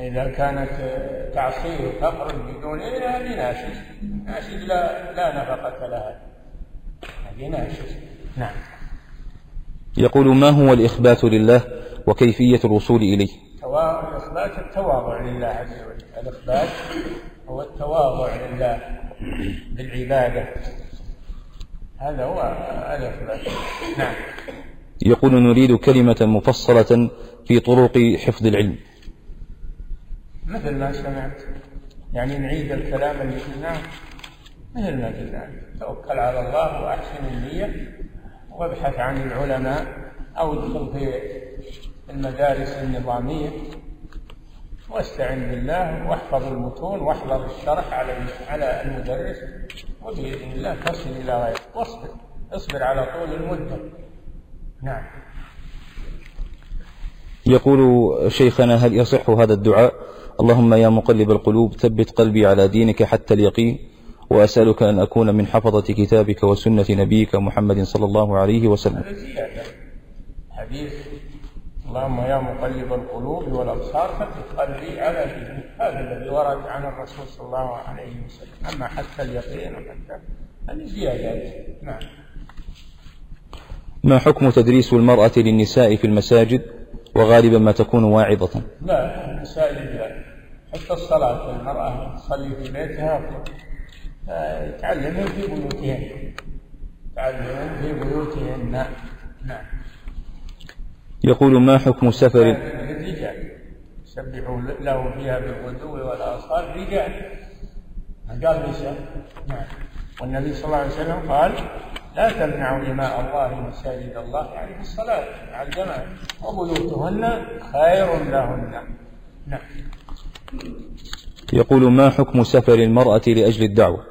إذا كانت تعصيه تخرج بدون إذن هذه ناشز ناشز لا, لا نفقة لها. هذه ناشز نعم. يقول ما هو الإخبات لله وكيفية الوصول إليه؟ الإخبات التواضع لله عز وجل. الإخبات هو التواضع لله بالعبادة. هذا هو الإخبات. نعم. يقول نريد كلمة مفصلة في طرق حفظ العلم. مثل ما سمعت. يعني نعيد الكلام اللي قلناه مثل ما قلنا. توكل على الله وأحسن النية وابحث عن العلماء أو ادخل في المدارس النظامية. واستعن بالله واحفظ المتون واحضر الشرح على على المدرس وبإذن الله تصل إلى غيره واصبر. اصبر على طول المدة. نعم. يقول شيخنا هل يصح هذا الدعاء؟ اللهم يا مقلب القلوب ثبت قلبي على دينك حتى اليقين وأسألك أن أكون من حفظة كتابك وسنة نبيك محمد صلى الله عليه وسلم. حديث اللهم يا مقلب القلوب والأبصار ثبت قلبي على دينك. هذا الذي ورد عن الرسول صلى الله عليه وسلم. أما حتى اليقين وحتى هذه زيادات نعم. ما حكم تدريس المرأة للنساء في المساجد؟ وغالبا ما تكون واعظة. لا المساجد لا. حتى الصلاة المرأة تصلي في بيتها تعلمهم في بيوتهن تعلمهم في بيوتهن. نعم. يقول ما حكم سفر؟ للرجال سبحوا له فيها بالغدو والآصال رجال. ما قال نساء نعم. والنبي صلى الله عليه وسلم قال لا تمنعوا إماء الله مساجد الله يعني في الصلاة مع الجماعة. وبيوتهن خير لهن. نعم. يقول ما حكم سفر المرأة لأجل الدعوة؟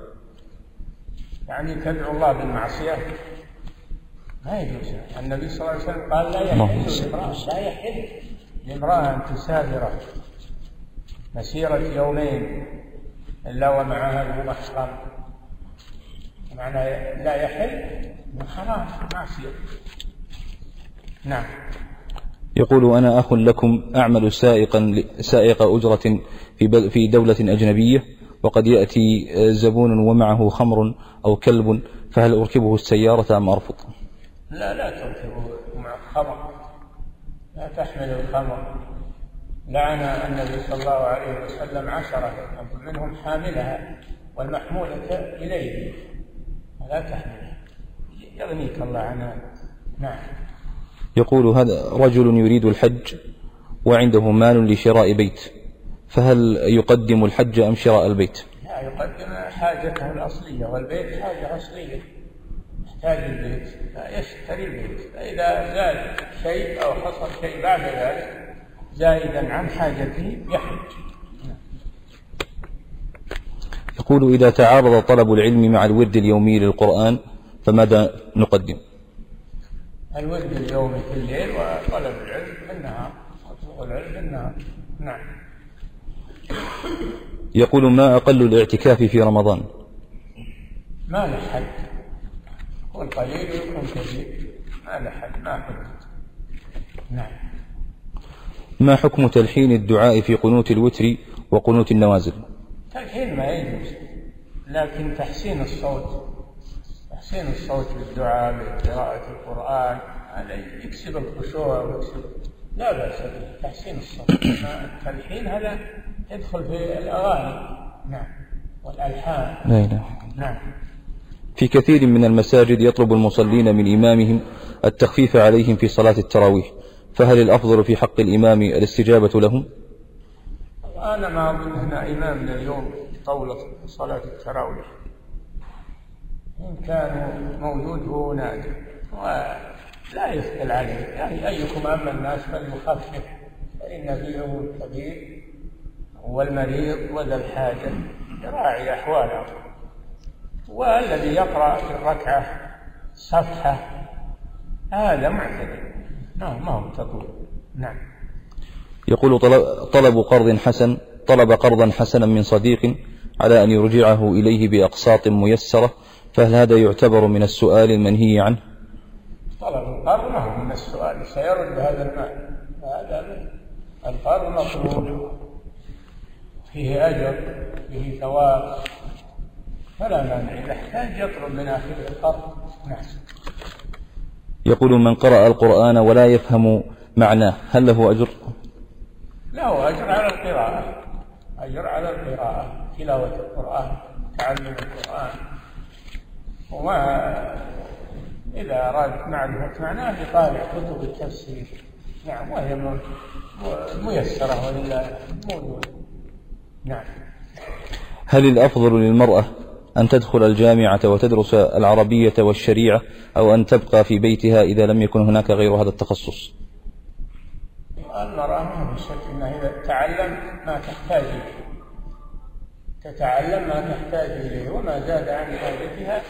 يعني تدعو الله بالمعصية؟ ما يجوز. النبي صلى الله عليه وسلم قال لا يحل لامرأة لا يحل لامرأة أن تسافر مسيرة يومين إلا ومعها ذو محرم معنى لا يحل؟ من حرام معصية. نعم. يقول أنا أخ لكم أعمل سائقا سائق أجرة في في دولة أجنبية وقد يأتي زبون ومعه خمر أو كلب فهل أركبه السيارة أم أرفض؟ لا لا تركبه مع الخمر لا تحمل الخمر. لعن النبي صلى الله عليه وسلم عشرة منهم حاملها والمحمولة إليه. لا تحملها يغنيك الله عنها. نعم. يقول هذا رجل يريد الحج وعنده مال لشراء بيت فهل يقدم الحج أم شراء البيت؟ لا يقدم حاجته الأصلية والبيت حاجة أصلية يحتاج البيت لا يشتري البيت. فإذا زاد شيء أو حصل شيء بعد ذلك زائدا عن حاجته يحج. يقول إذا تعارض طلب العلم مع الورد اليومي للقرآن فماذا نقدم؟ الورد اليومي في الليل وطلب العلم في النهار العلم في النهار نعم. يقول ما أقل الاعتكاف في رمضان؟ ما له حد يكون كثير ما له حد ما حد نعم. ما حكم تلحين الدعاء في قنوت الوتر وقنوت النوازل؟ تلحين ما يجوز لكن تحسين الصوت. تحسين الصوت بالدعاء بقراءة القرآن هذا يكسب الخشوع ويكسب لا بأس بتحسين الصوت. التلحين هذا يدخل في الأغاني. نعم. والألحان. لا إله نعم. في كثير من المساجد يطلب المصلين من إمامهم التخفيف عليهم في صلاة التراويح. فهل الأفضل في حق الإمام الاستجابة لهم؟ أنا ما أظن أن إمامنا اليوم طولة صلاة التراويح. إن كان موجود هو نادر ولا يثقل عليه. يعني أيكم أما الناس فليخفف. فإن فيهم الكبير والمريض وذا الحاجة. يراعي أحواله والذي يقرأ في الركعة صفحة هذا معتدل. نعم ما هو تطول نعم. يقول طلب قرض حسن طلب قرضا حسنا من صديق على أن يرجعه إليه بأقساط ميسرة فهل هذا يعتبر من السؤال المنهي عنه؟ طلب القرض ما هو من السؤال سيرد هذا المال هذا القرض مطلوب فيه أجر فيه ثواب. فلا مانع. إذا احتاج يطلب من آخر القرض نعم يقول من قرأ القرآن ولا يفهم معناه هل له أجر؟ له أجر على القراءة. أجر على القراءة تلاوة القرآن تعلم القرآن. وما إذا أراد معرفة معناه يطالع كتب التفسير. نعم وهي ميسرة ولله موجودة نعم. هل الأفضل للمرأة أن تدخل الجامعة وتدرس العربية والشريعة أو أن تبقى في بيتها إذا لم يكن هناك غير هذا التخصص؟ المرأة ما في شك أنها إذا تعلم ما تحتاج تتعلم ما تحتاج إليه وما زاد عن حاجتها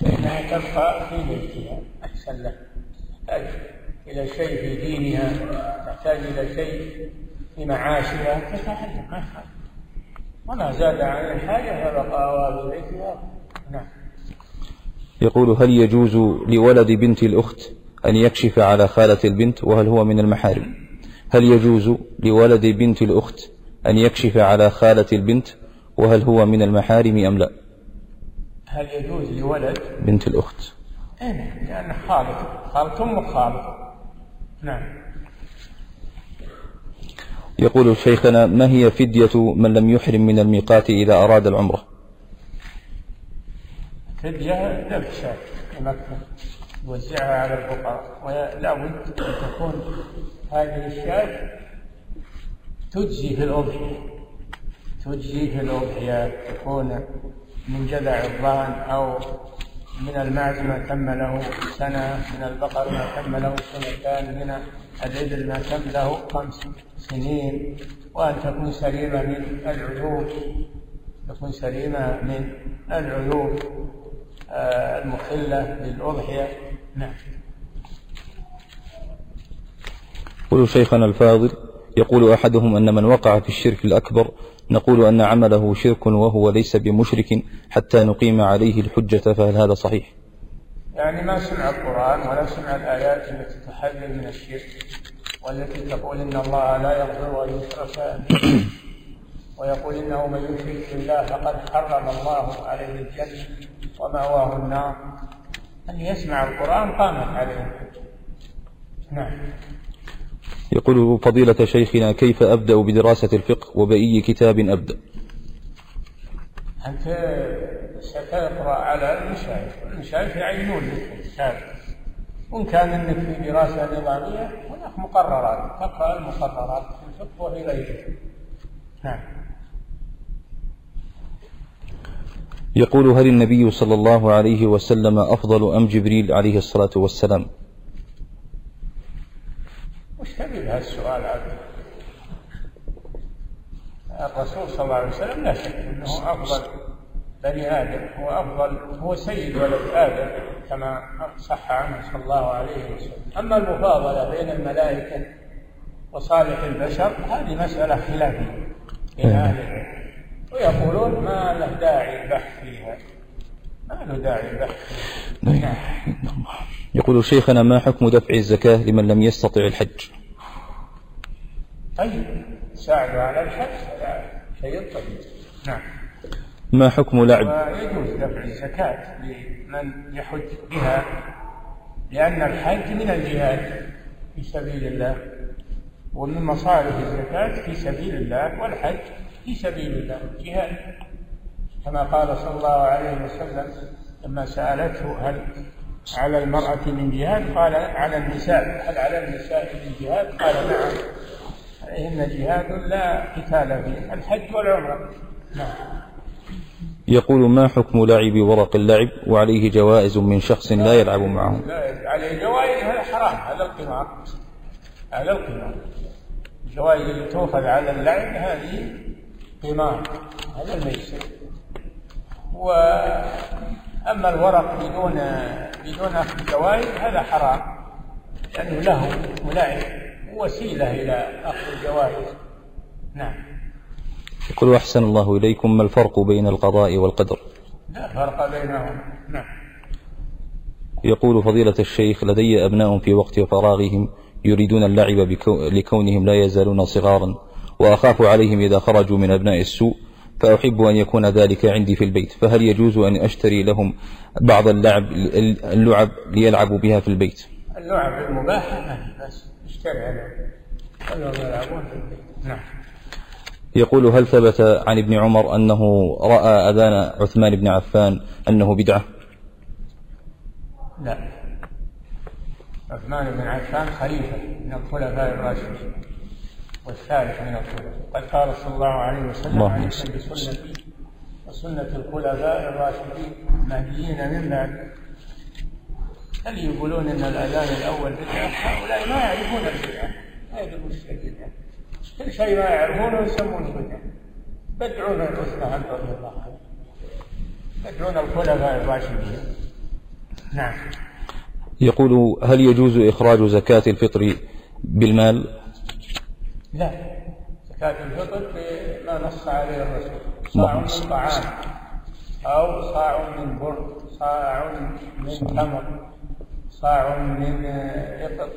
فإنها تبقى في بيتها أحسن لها تحتاج إلى شيء في دينها تحتاج إلى شيء في معاشها. تتعلم ما وما زاد عن الحاجة فبقى بيتها. نعم. يقول هل يجوز لولد بنت الأخت أن يكشف على خالة البنت وهل هو من المحارم؟ هل يجوز لولد بنت الأخت أن يكشف على خالة البنت وهل هو من المحارم أم لا؟ هل يجوز لولد؟ بنت الأخت. أين نعم، لأن خالته خالة أم خالة نعم. يقول شيخنا ما هي فدية من لم يحرم من الميقات إذا أراد العمرة؟ فدية ذبح شاة مكة يوزعها على الفقراء. ولا بد أن تكون هذه الشاة تجزي في الأضحية. في الأضحية تكون من جذع الظهن أو من المعز ما تم له سنة من البقر ما تم له سنتان من الإبل ما تم له خمس سنين. وأن تكون سليمة من العيوب تكون سليمة من العيوب آه، المخلة للأضحية. نعم. يقول شيخنا الفاضل يقول أحدهم أن من وقع في الشرك الأكبر نقول أن عمله شرك وهو ليس بمشرك حتى نقيم عليه الحجة فهل هذا صحيح؟ يعني ما سمع القرآن ولا سمع الآيات التي تحذر من الشرك والتي تقول إن الله لا يغفر أن يشرك ويقول إنه من يشرك بالله فقد حرم الله عليه الجنة ومأواه النار. أن يسمع القرآن قامت عليه. نعم. يقول فضيلة شيخنا كيف أبدأ بدراسة الفقه وبأي كتاب أبدأ؟ أنت ستقرأ على المشايخ المشايخ يعينون لك الكتاب. وإن كان أنك في دراسة نظامية هناك مقررات تقرأ المقررات في الفقه وفي غيره نعم. يقول هل النبي صلى الله عليه وسلم أفضل أم جبريل عليه الصلاة والسلام؟ وش تبي بهذا السؤال هذا؟ الرسول صلى الله عليه وسلم لا شك إنه أفضل بني آدم هو أفضل هو سيد ولد آدم كما صح عنه صلى الله عليه وسلم. أما المفاضلة بين الملائكة وصالح البشر هذه مسألة خلافية بين أهل العلم. ويقولون ما له داعي البحث فيها. ما له داعي البحث فيها. نعم يقول شيخنا ما حكم دفع الزكاة لمن لم يستطع الحج؟ طيب ساعد على الحج هذا شيء طيب. نعم. ما حكم لعب؟ ويجوز دفع الزكاة لمن يحج بها لأن الحج من الجهاد في سبيل الله ومن مصالح الزكاة في سبيل الله والحج في سبيل الله جهاد. كما قال صلى الله عليه وسلم لما سألته هل على المرأة من جهاد؟ قال على النساء. هل على النساء من جهاد؟ قال نعم. عليهن جهاد لا قتال فيه. الحج والعمرة. نعم. يقول ما حكم لعب ورق اللعب وعليه جوائز من شخص لا يلعب معه؟ لا عليه جوائز هذا حرام هذا القمار. هذا القمار. الجوائز اللي تؤخذ على اللعب هذه قمار. هذا الميسر. و أما الورق بدون بدون أخذ جوائز هذا حرام. لأنه له ولعب وسيلة إلى أخذ الجوائز. نعم. يقول أحسن الله إليكم ما الفرق بين القضاء والقدر؟ لا فرق بينهم. نعم. يقول فضيلة الشيخ لدي أبناء في وقت فراغهم يريدون اللعب لكونهم لا يزالون صغارا وأخاف عليهم إذا خرجوا من أبناء السوء فأحب أن يكون ذلك عندي في البيت. فهل يجوز أن أشتري لهم بعض اللعب اللعب ليلعبوا بها في البيت؟ اللعب المباحة بس اشتريها لهم خلهم يلعبون في البيت. نعم. يقول هل ثبت عن ابن عمر أنه رأى أذان عثمان بن عفان أنه بدعة؟ لا. عثمان بن عفان خليفة من الخلفاء الراشدين. والثالث من الخلفاء قد قال صلى الله عليه وسلم اللهم عليكم صل بسنتي وسنة الخلفاء الراشدين المهديين من بعد. هل يقولون إن الأذان الأول بدعة؟ هؤلاء ما يعرفون البدعة. ما يدرون البدعة. كل شيء ما يعرفونه يسمونه بدعة. بدعون عثمان رضي الله عنه بدعون الخلفاء الراشدين. نعم. يقول هل يجوز إخراج زكاة الفطر بالمال؟ لا. زكاة الفطر بما نص عليه الرسول. صاع من طعام أو صاع من بر صاع من تمر صاع من إقط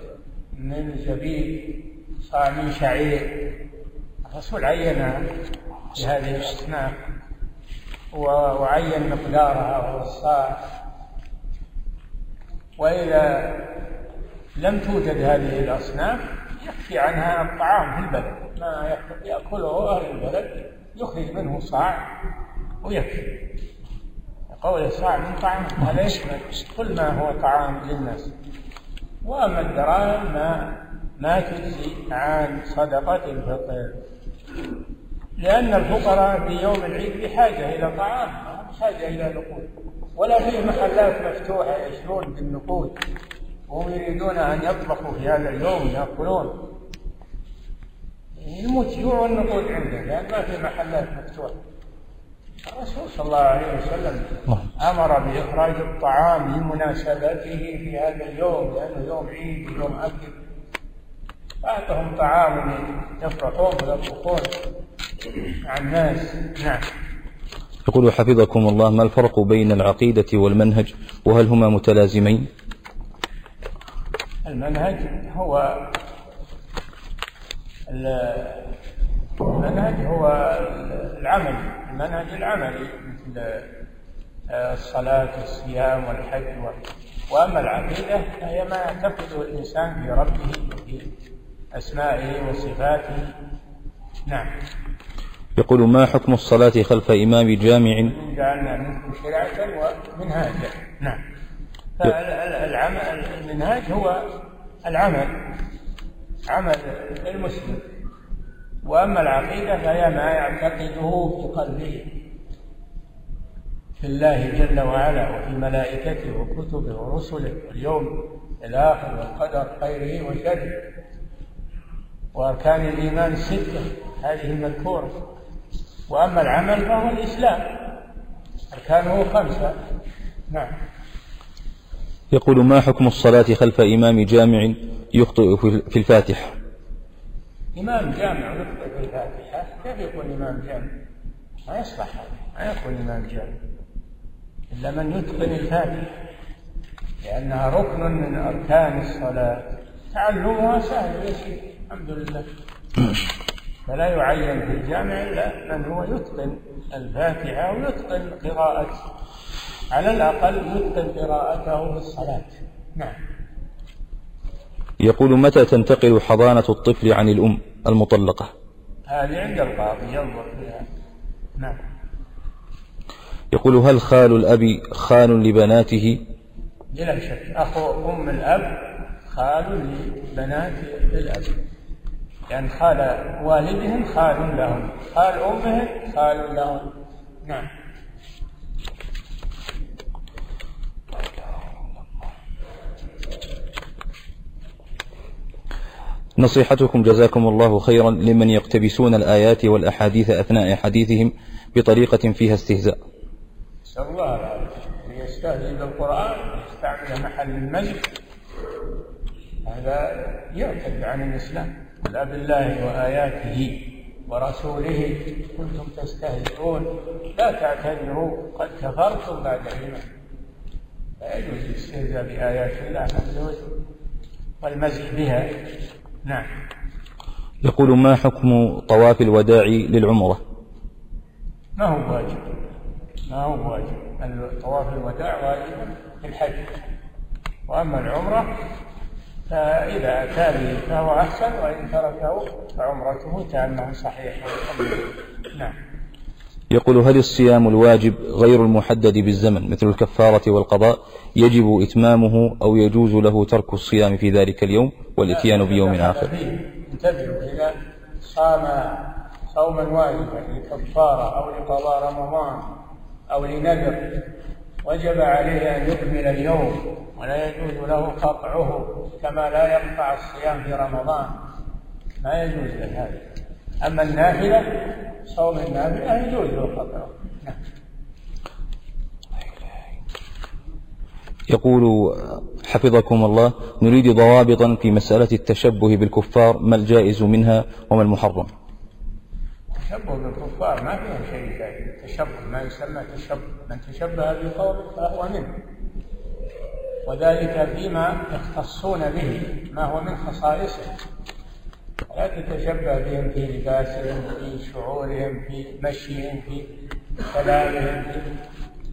من زبيب صاع من شعير. الرسول عينها بهذه الأصناف وعين مقدارها وهو الصاع. وإذا لم توجد هذه الأصناف يكفي عنها الطعام في البلد. ما يأكل- يأكله أهل البلد يخرج منه صاع ويكفي قول صاع من طعام. هذا يشمل كل ما هو طعام للناس. وأما الدراهم ما ما تجزي عن صدقة الفطر لأن الفقراء في يوم العيد بحاجة إلى طعام بحاجة إلى نقود. ولا في محلات مفتوحة يشترون بالنقود. وهم يريدون أن يطبخوا في هذا اليوم يأكلون. يموت جوع والنقود عنده لأن ما في محلات مفتوحة. الرسول صلى الله عليه وسلم أمر بإخراج الطعام لمناسبته في هذا اليوم لأنه يوم عيد ويوم أكل. أعطهم طعام يفرحون ويطبخون مع الناس نعم. يقول حفظكم الله ما الفرق بين العقيدة والمنهج؟ وهل هما متلازمين؟ المنهج هو ال- المنهج هو العمل المنهج العملي مثل آه، الصلاة والصيام والحج وأما العقيدة فهي ما يعتقده الإنسان في ربه وفي أسمائه وصفاته. نعم. يقول ما حكم الصلاة خلف إمام جامع؟ جعلنا منكم شرعة ومنهاجا. نعم. فالعمل المنهاج هو العمل عمل المسلم. وأما العقيدة فهي ما يعتقده في قلبه في الله جل وعلا وفي ملائكته وكتبه ورسله واليوم الآخر والقدر خيره وشره. وأركان الإيمان السته هذه المذكوره وأما العمل فهو الإسلام أركانه خمسة. نعم. يقول ما حكم الصلاة خلف إمام جامع يخطئ في الفاتحة؟ إمام جامع يخطئ في الفاتحة؟ كيف يكون إمام جامع؟ ما يصلح هذا ما يكون إمام جامع. إلا من يتقن الفاتحة لأنها ركن من أركان الصلاة. تعلمها سهل ويسير الحمد لله. فلا يعين في الجامع إلا من هو يتقن الفاتحة ويتقن قراءة على الأقل يتقن قراءته في الصلاة نعم. يقول متى تنتقل حضانة الطفل عن الأم المطلقة؟ هذه عند القاضي ينظر فيها. نعم. يقول هل خال الأب خال لبناته؟ بلا شك. أخو أم الأب خال لبنات الأب. يعني خال والدهم خال لهم خال أمهم خال لهم. نعم. نصيحتكم جزاكم الله خيرا لمن يقتبسون الآيات والأحاديث أثناء حديثهم بطريقة فيها استهزاء. نسأل الله يستهزئ بالقرآن يستعمل محل المجد هذا يرتد عن الإسلام. قل بالله وآياته ورسوله كنتم تستهزئون. لا تعتذروا قد كفرتم بعد الإيمان. يجوز الاستهزاء بآيات الله عز وجل. والمزح بها. نعم. يقول ما حكم طواف الوداع للعمرة؟ ما هو واجب؟ ما هو واجب؟ طواف الوداع واجب في الحج. وأما العمرة فإذا أتى به فهو أحسن وإن تركه فعمرته تامة صحيحة. نعم. يقول هل الصيام الواجب غير المحدد بالزمن مثل الكفارة والقضاء يجب إتمامه أو يجوز له ترك الصيام في ذلك اليوم والإتيان بيوم آخر؟ انتبهوا إذا صام صوما واجبا لكفارة أو لقضاء رمضان أو لنذر وجب عليه أن يكمل اليوم ولا يجوز له قطعه كما لا يقطع الصيام في رمضان. ما يجوز له هذا أما النافلة صوم النافلة يجوز له نعم. يقول حفظكم الله نريد ضوابطا في مسألة التشبه بالكفار ما الجائز منها وما المحرم؟ التشبه بالكفار ما فيه شيء جائز. التشبه ما يسمى تشبه. من تشبه بقوم فهو منه. وذلك فيما يختصون به ما هو من خصائصهم لا تتشبه بهم في لباسهم في شعورهم في مشيهم في كلامهم في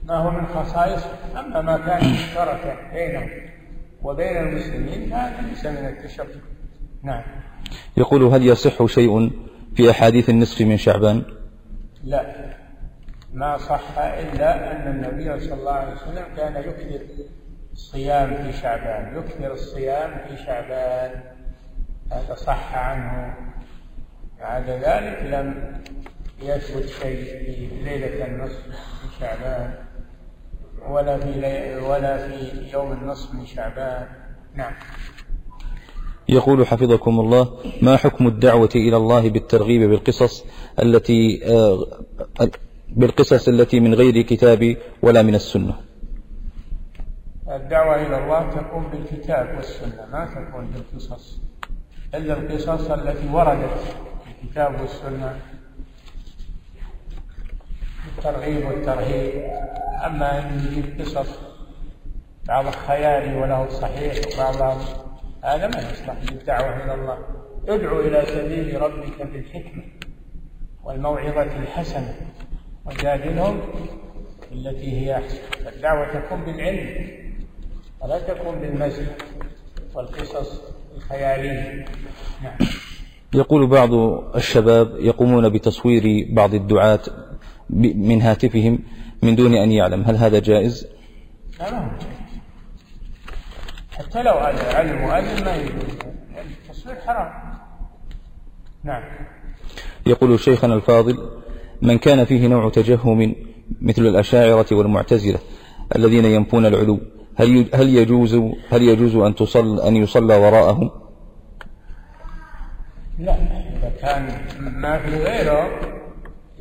ما هو من خصائصهم أما ما كان مشتركا بينهم وبين المسلمين فهذا ليس من التشبه. نعم. يقول هل يصح شيء في أحاديث النصف من شعبان؟ لا. ما صح إلا أن النبي صلى الله عليه وسلم كان يكثر الصيام في شعبان يكثر الصيام في شعبان. هذا صح عنه. بعد ذلك لم يثبت شيء في ليلة النصف من شعبان ولا في لي... ولا في يوم النصف من شعبان. نعم. يقول حفظكم الله ما حكم الدعوة إلى الله بالترغيب بالقصص التي آه، بالقصص التي من غير كتاب ولا من السنة؟ الدعوة إلى الله تكون بالكتاب والسنة ما تكون بالقصص. إلا القصص التي وردت في الكتاب والسنة. الترغيب والترهيب. أما أن يجيب قصص بعض خيالي وله صحيح وبعضها هذا ما يصلح للدعوة إلى الله. ادعو إلى سبيل ربك بالحكمة والموعظة الحسنة وجادلهم بالتي هي أحسن. الدعوة تكون بالعلم ولا تكون بالمزح والقصص الخيالية نعم. يقول بعض الشباب يقومون بتصوير بعض الدعاة من هاتفهم من دون أن يعلم. هل هذا جائز؟ لا. حتى لو علم مؤذن ما التصوير حرام. نعم. يقول شيخنا الفاضل من كان فيه نوع تجهم مثل الأشاعرة والمعتزلة الذين ينفون العلو هل هل يجوز هل يجوز أن تصل أن يصلى وراءهم؟ لا. إذا كان ما في غيره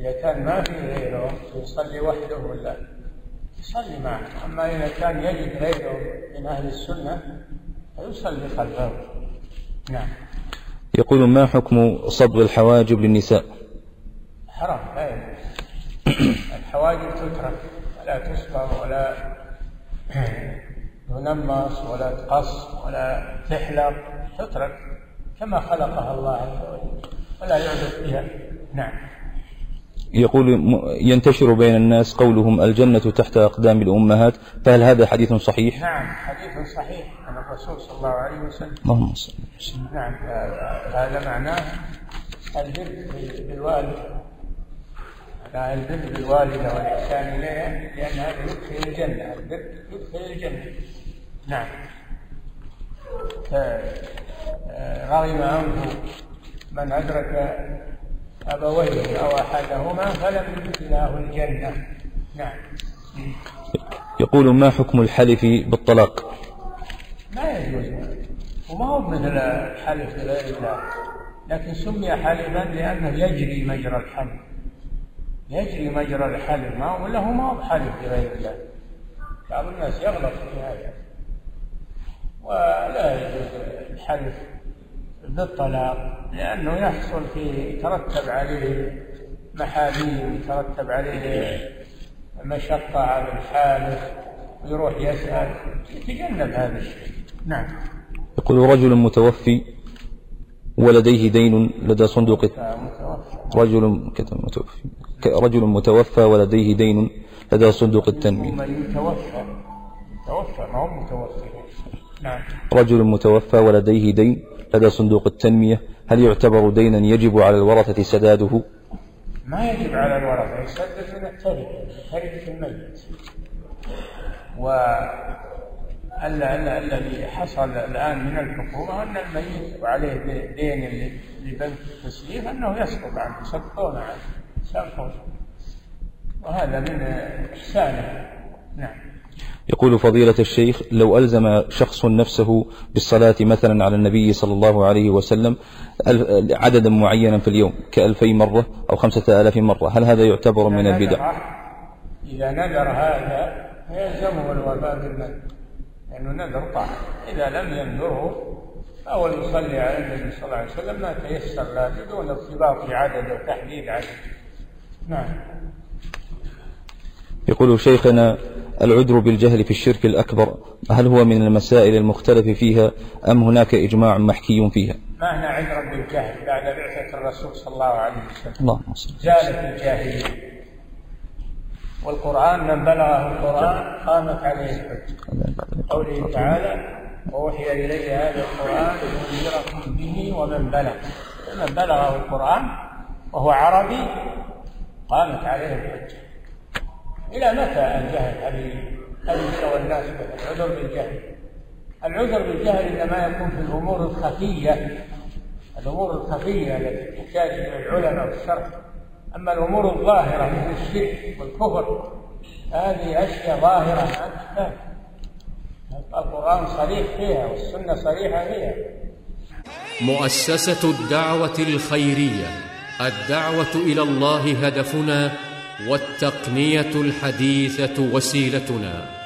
إذا كان ما في غيره يصلي وحده ولا يصلي معه. أما إذا كان يجد غيره من أهل السنة فيصلي خلفه. نعم. يقول ما حكم صبغ الحواجب للنساء؟ حرام لا يجوز. الحواجب تترك ولا تصبغ ولا تنمص ولا تقص ولا تحلق تترك كما خلقها الله. عز وجل ولا يعبث بها. نعم. يقول ينتشر بين الناس قولهم الجنة تحت أقدام الأمهات فهل هذا حديث صحيح؟ نعم حديث صحيح عن الرسول صلى الله عليه وسلم. اللهم صل وسلم نعم هذا معناه البر بالوالد. البر بالوالدة والإحسان إليها لأن هذا يدخل الجنة. البر يدخل الجنة. نعم. رغم أنف من أدرك أبويه أو أحدهما فلم يدخله الجنة. نعم. يقول ما حكم الحلف بالطلاق؟ ما يجوز. وما هو مثل الحلف بغير الله لكن سمي حلفا لأنه يجري مجرى الحلف. يجري مجرى الحلف. ما ولا هو ما هو بحلف بغير الله. بعض الناس يغلط في هذا. ولا يجوز الحلف بالطلاق لأنه يحصل فيه يترتب عليه محاذير يترتب عليه مشقة على الحالف ويروح يسأل يتجنب هذا الشيء. نعم. يقول رجل متوفي ولديه دين لدى صندوق رجل متوفي. رجل متوفى ولديه دين لدى صندوق التنمية. من يتوفى. توفى ما هو متوفى. نعم رجل متوفى ولديه دين لدى صندوق التنمية هل يعتبر دينا يجب على الورثة سداده؟ ما يجب على الورثة يسدد من التركة تركة الميت. و الذي حصل الآن من الحكومة أن الميت وعليه دين لبنك التسليف أنه يسقط عنه يسقطون عنه يسقطون. وهذا من إحسانه. نعم. يقول فضيلة الشيخ لو ألزم شخص نفسه بالصلاة مثلا على النبي صلى الله عليه وسلم عددا معينا في اليوم كألفي مرة أو خمسة آلاف مرة هل هذا يعتبر من البدع؟ إذا نذر هذا فيلزمه الوفاء بالمن لأنه نذر طاعة. إذا لم ينذره فهو يصلي على النبي صلى الله عليه وسلم ما تيسر له بدون ارتباط بعدد وتحديد عدد. نعم. يقول شيخنا العذر بالجهل في الشرك الأكبر هل هو من المسائل المختلف فيها أم هناك إجماع محكي فيها؟ ما هنا عذرا بالجهل بعد بعثة الرسول صلى الله عليه وسلم. اللهم صل زالت الجاهلية. والقرآن من بلغه القرآن قامت عليه الحجة قوله تعالى وأوحي إلي هذا القرآن لأنذركم به ومن بلغ. من بلغه القرآن وهو عربي قامت عليه الحجة إلى متى الجهل هذه هذه يستوى الناس العذر بالجهل. العذر بالجهل إنما يكون في الأمور الخفية. الأمور الخفية التي تحتاج إلى العلماء والشرح أما الأمور الظاهرة مثل الشرك والكفر هذه أشياء ظاهرة القرآن صريح فيها والسنة صريحة فيها. مؤسسة الدعوة الخيرية الدعوة إلى الله هدفنا والتقنية الحديثة وسيلتنا.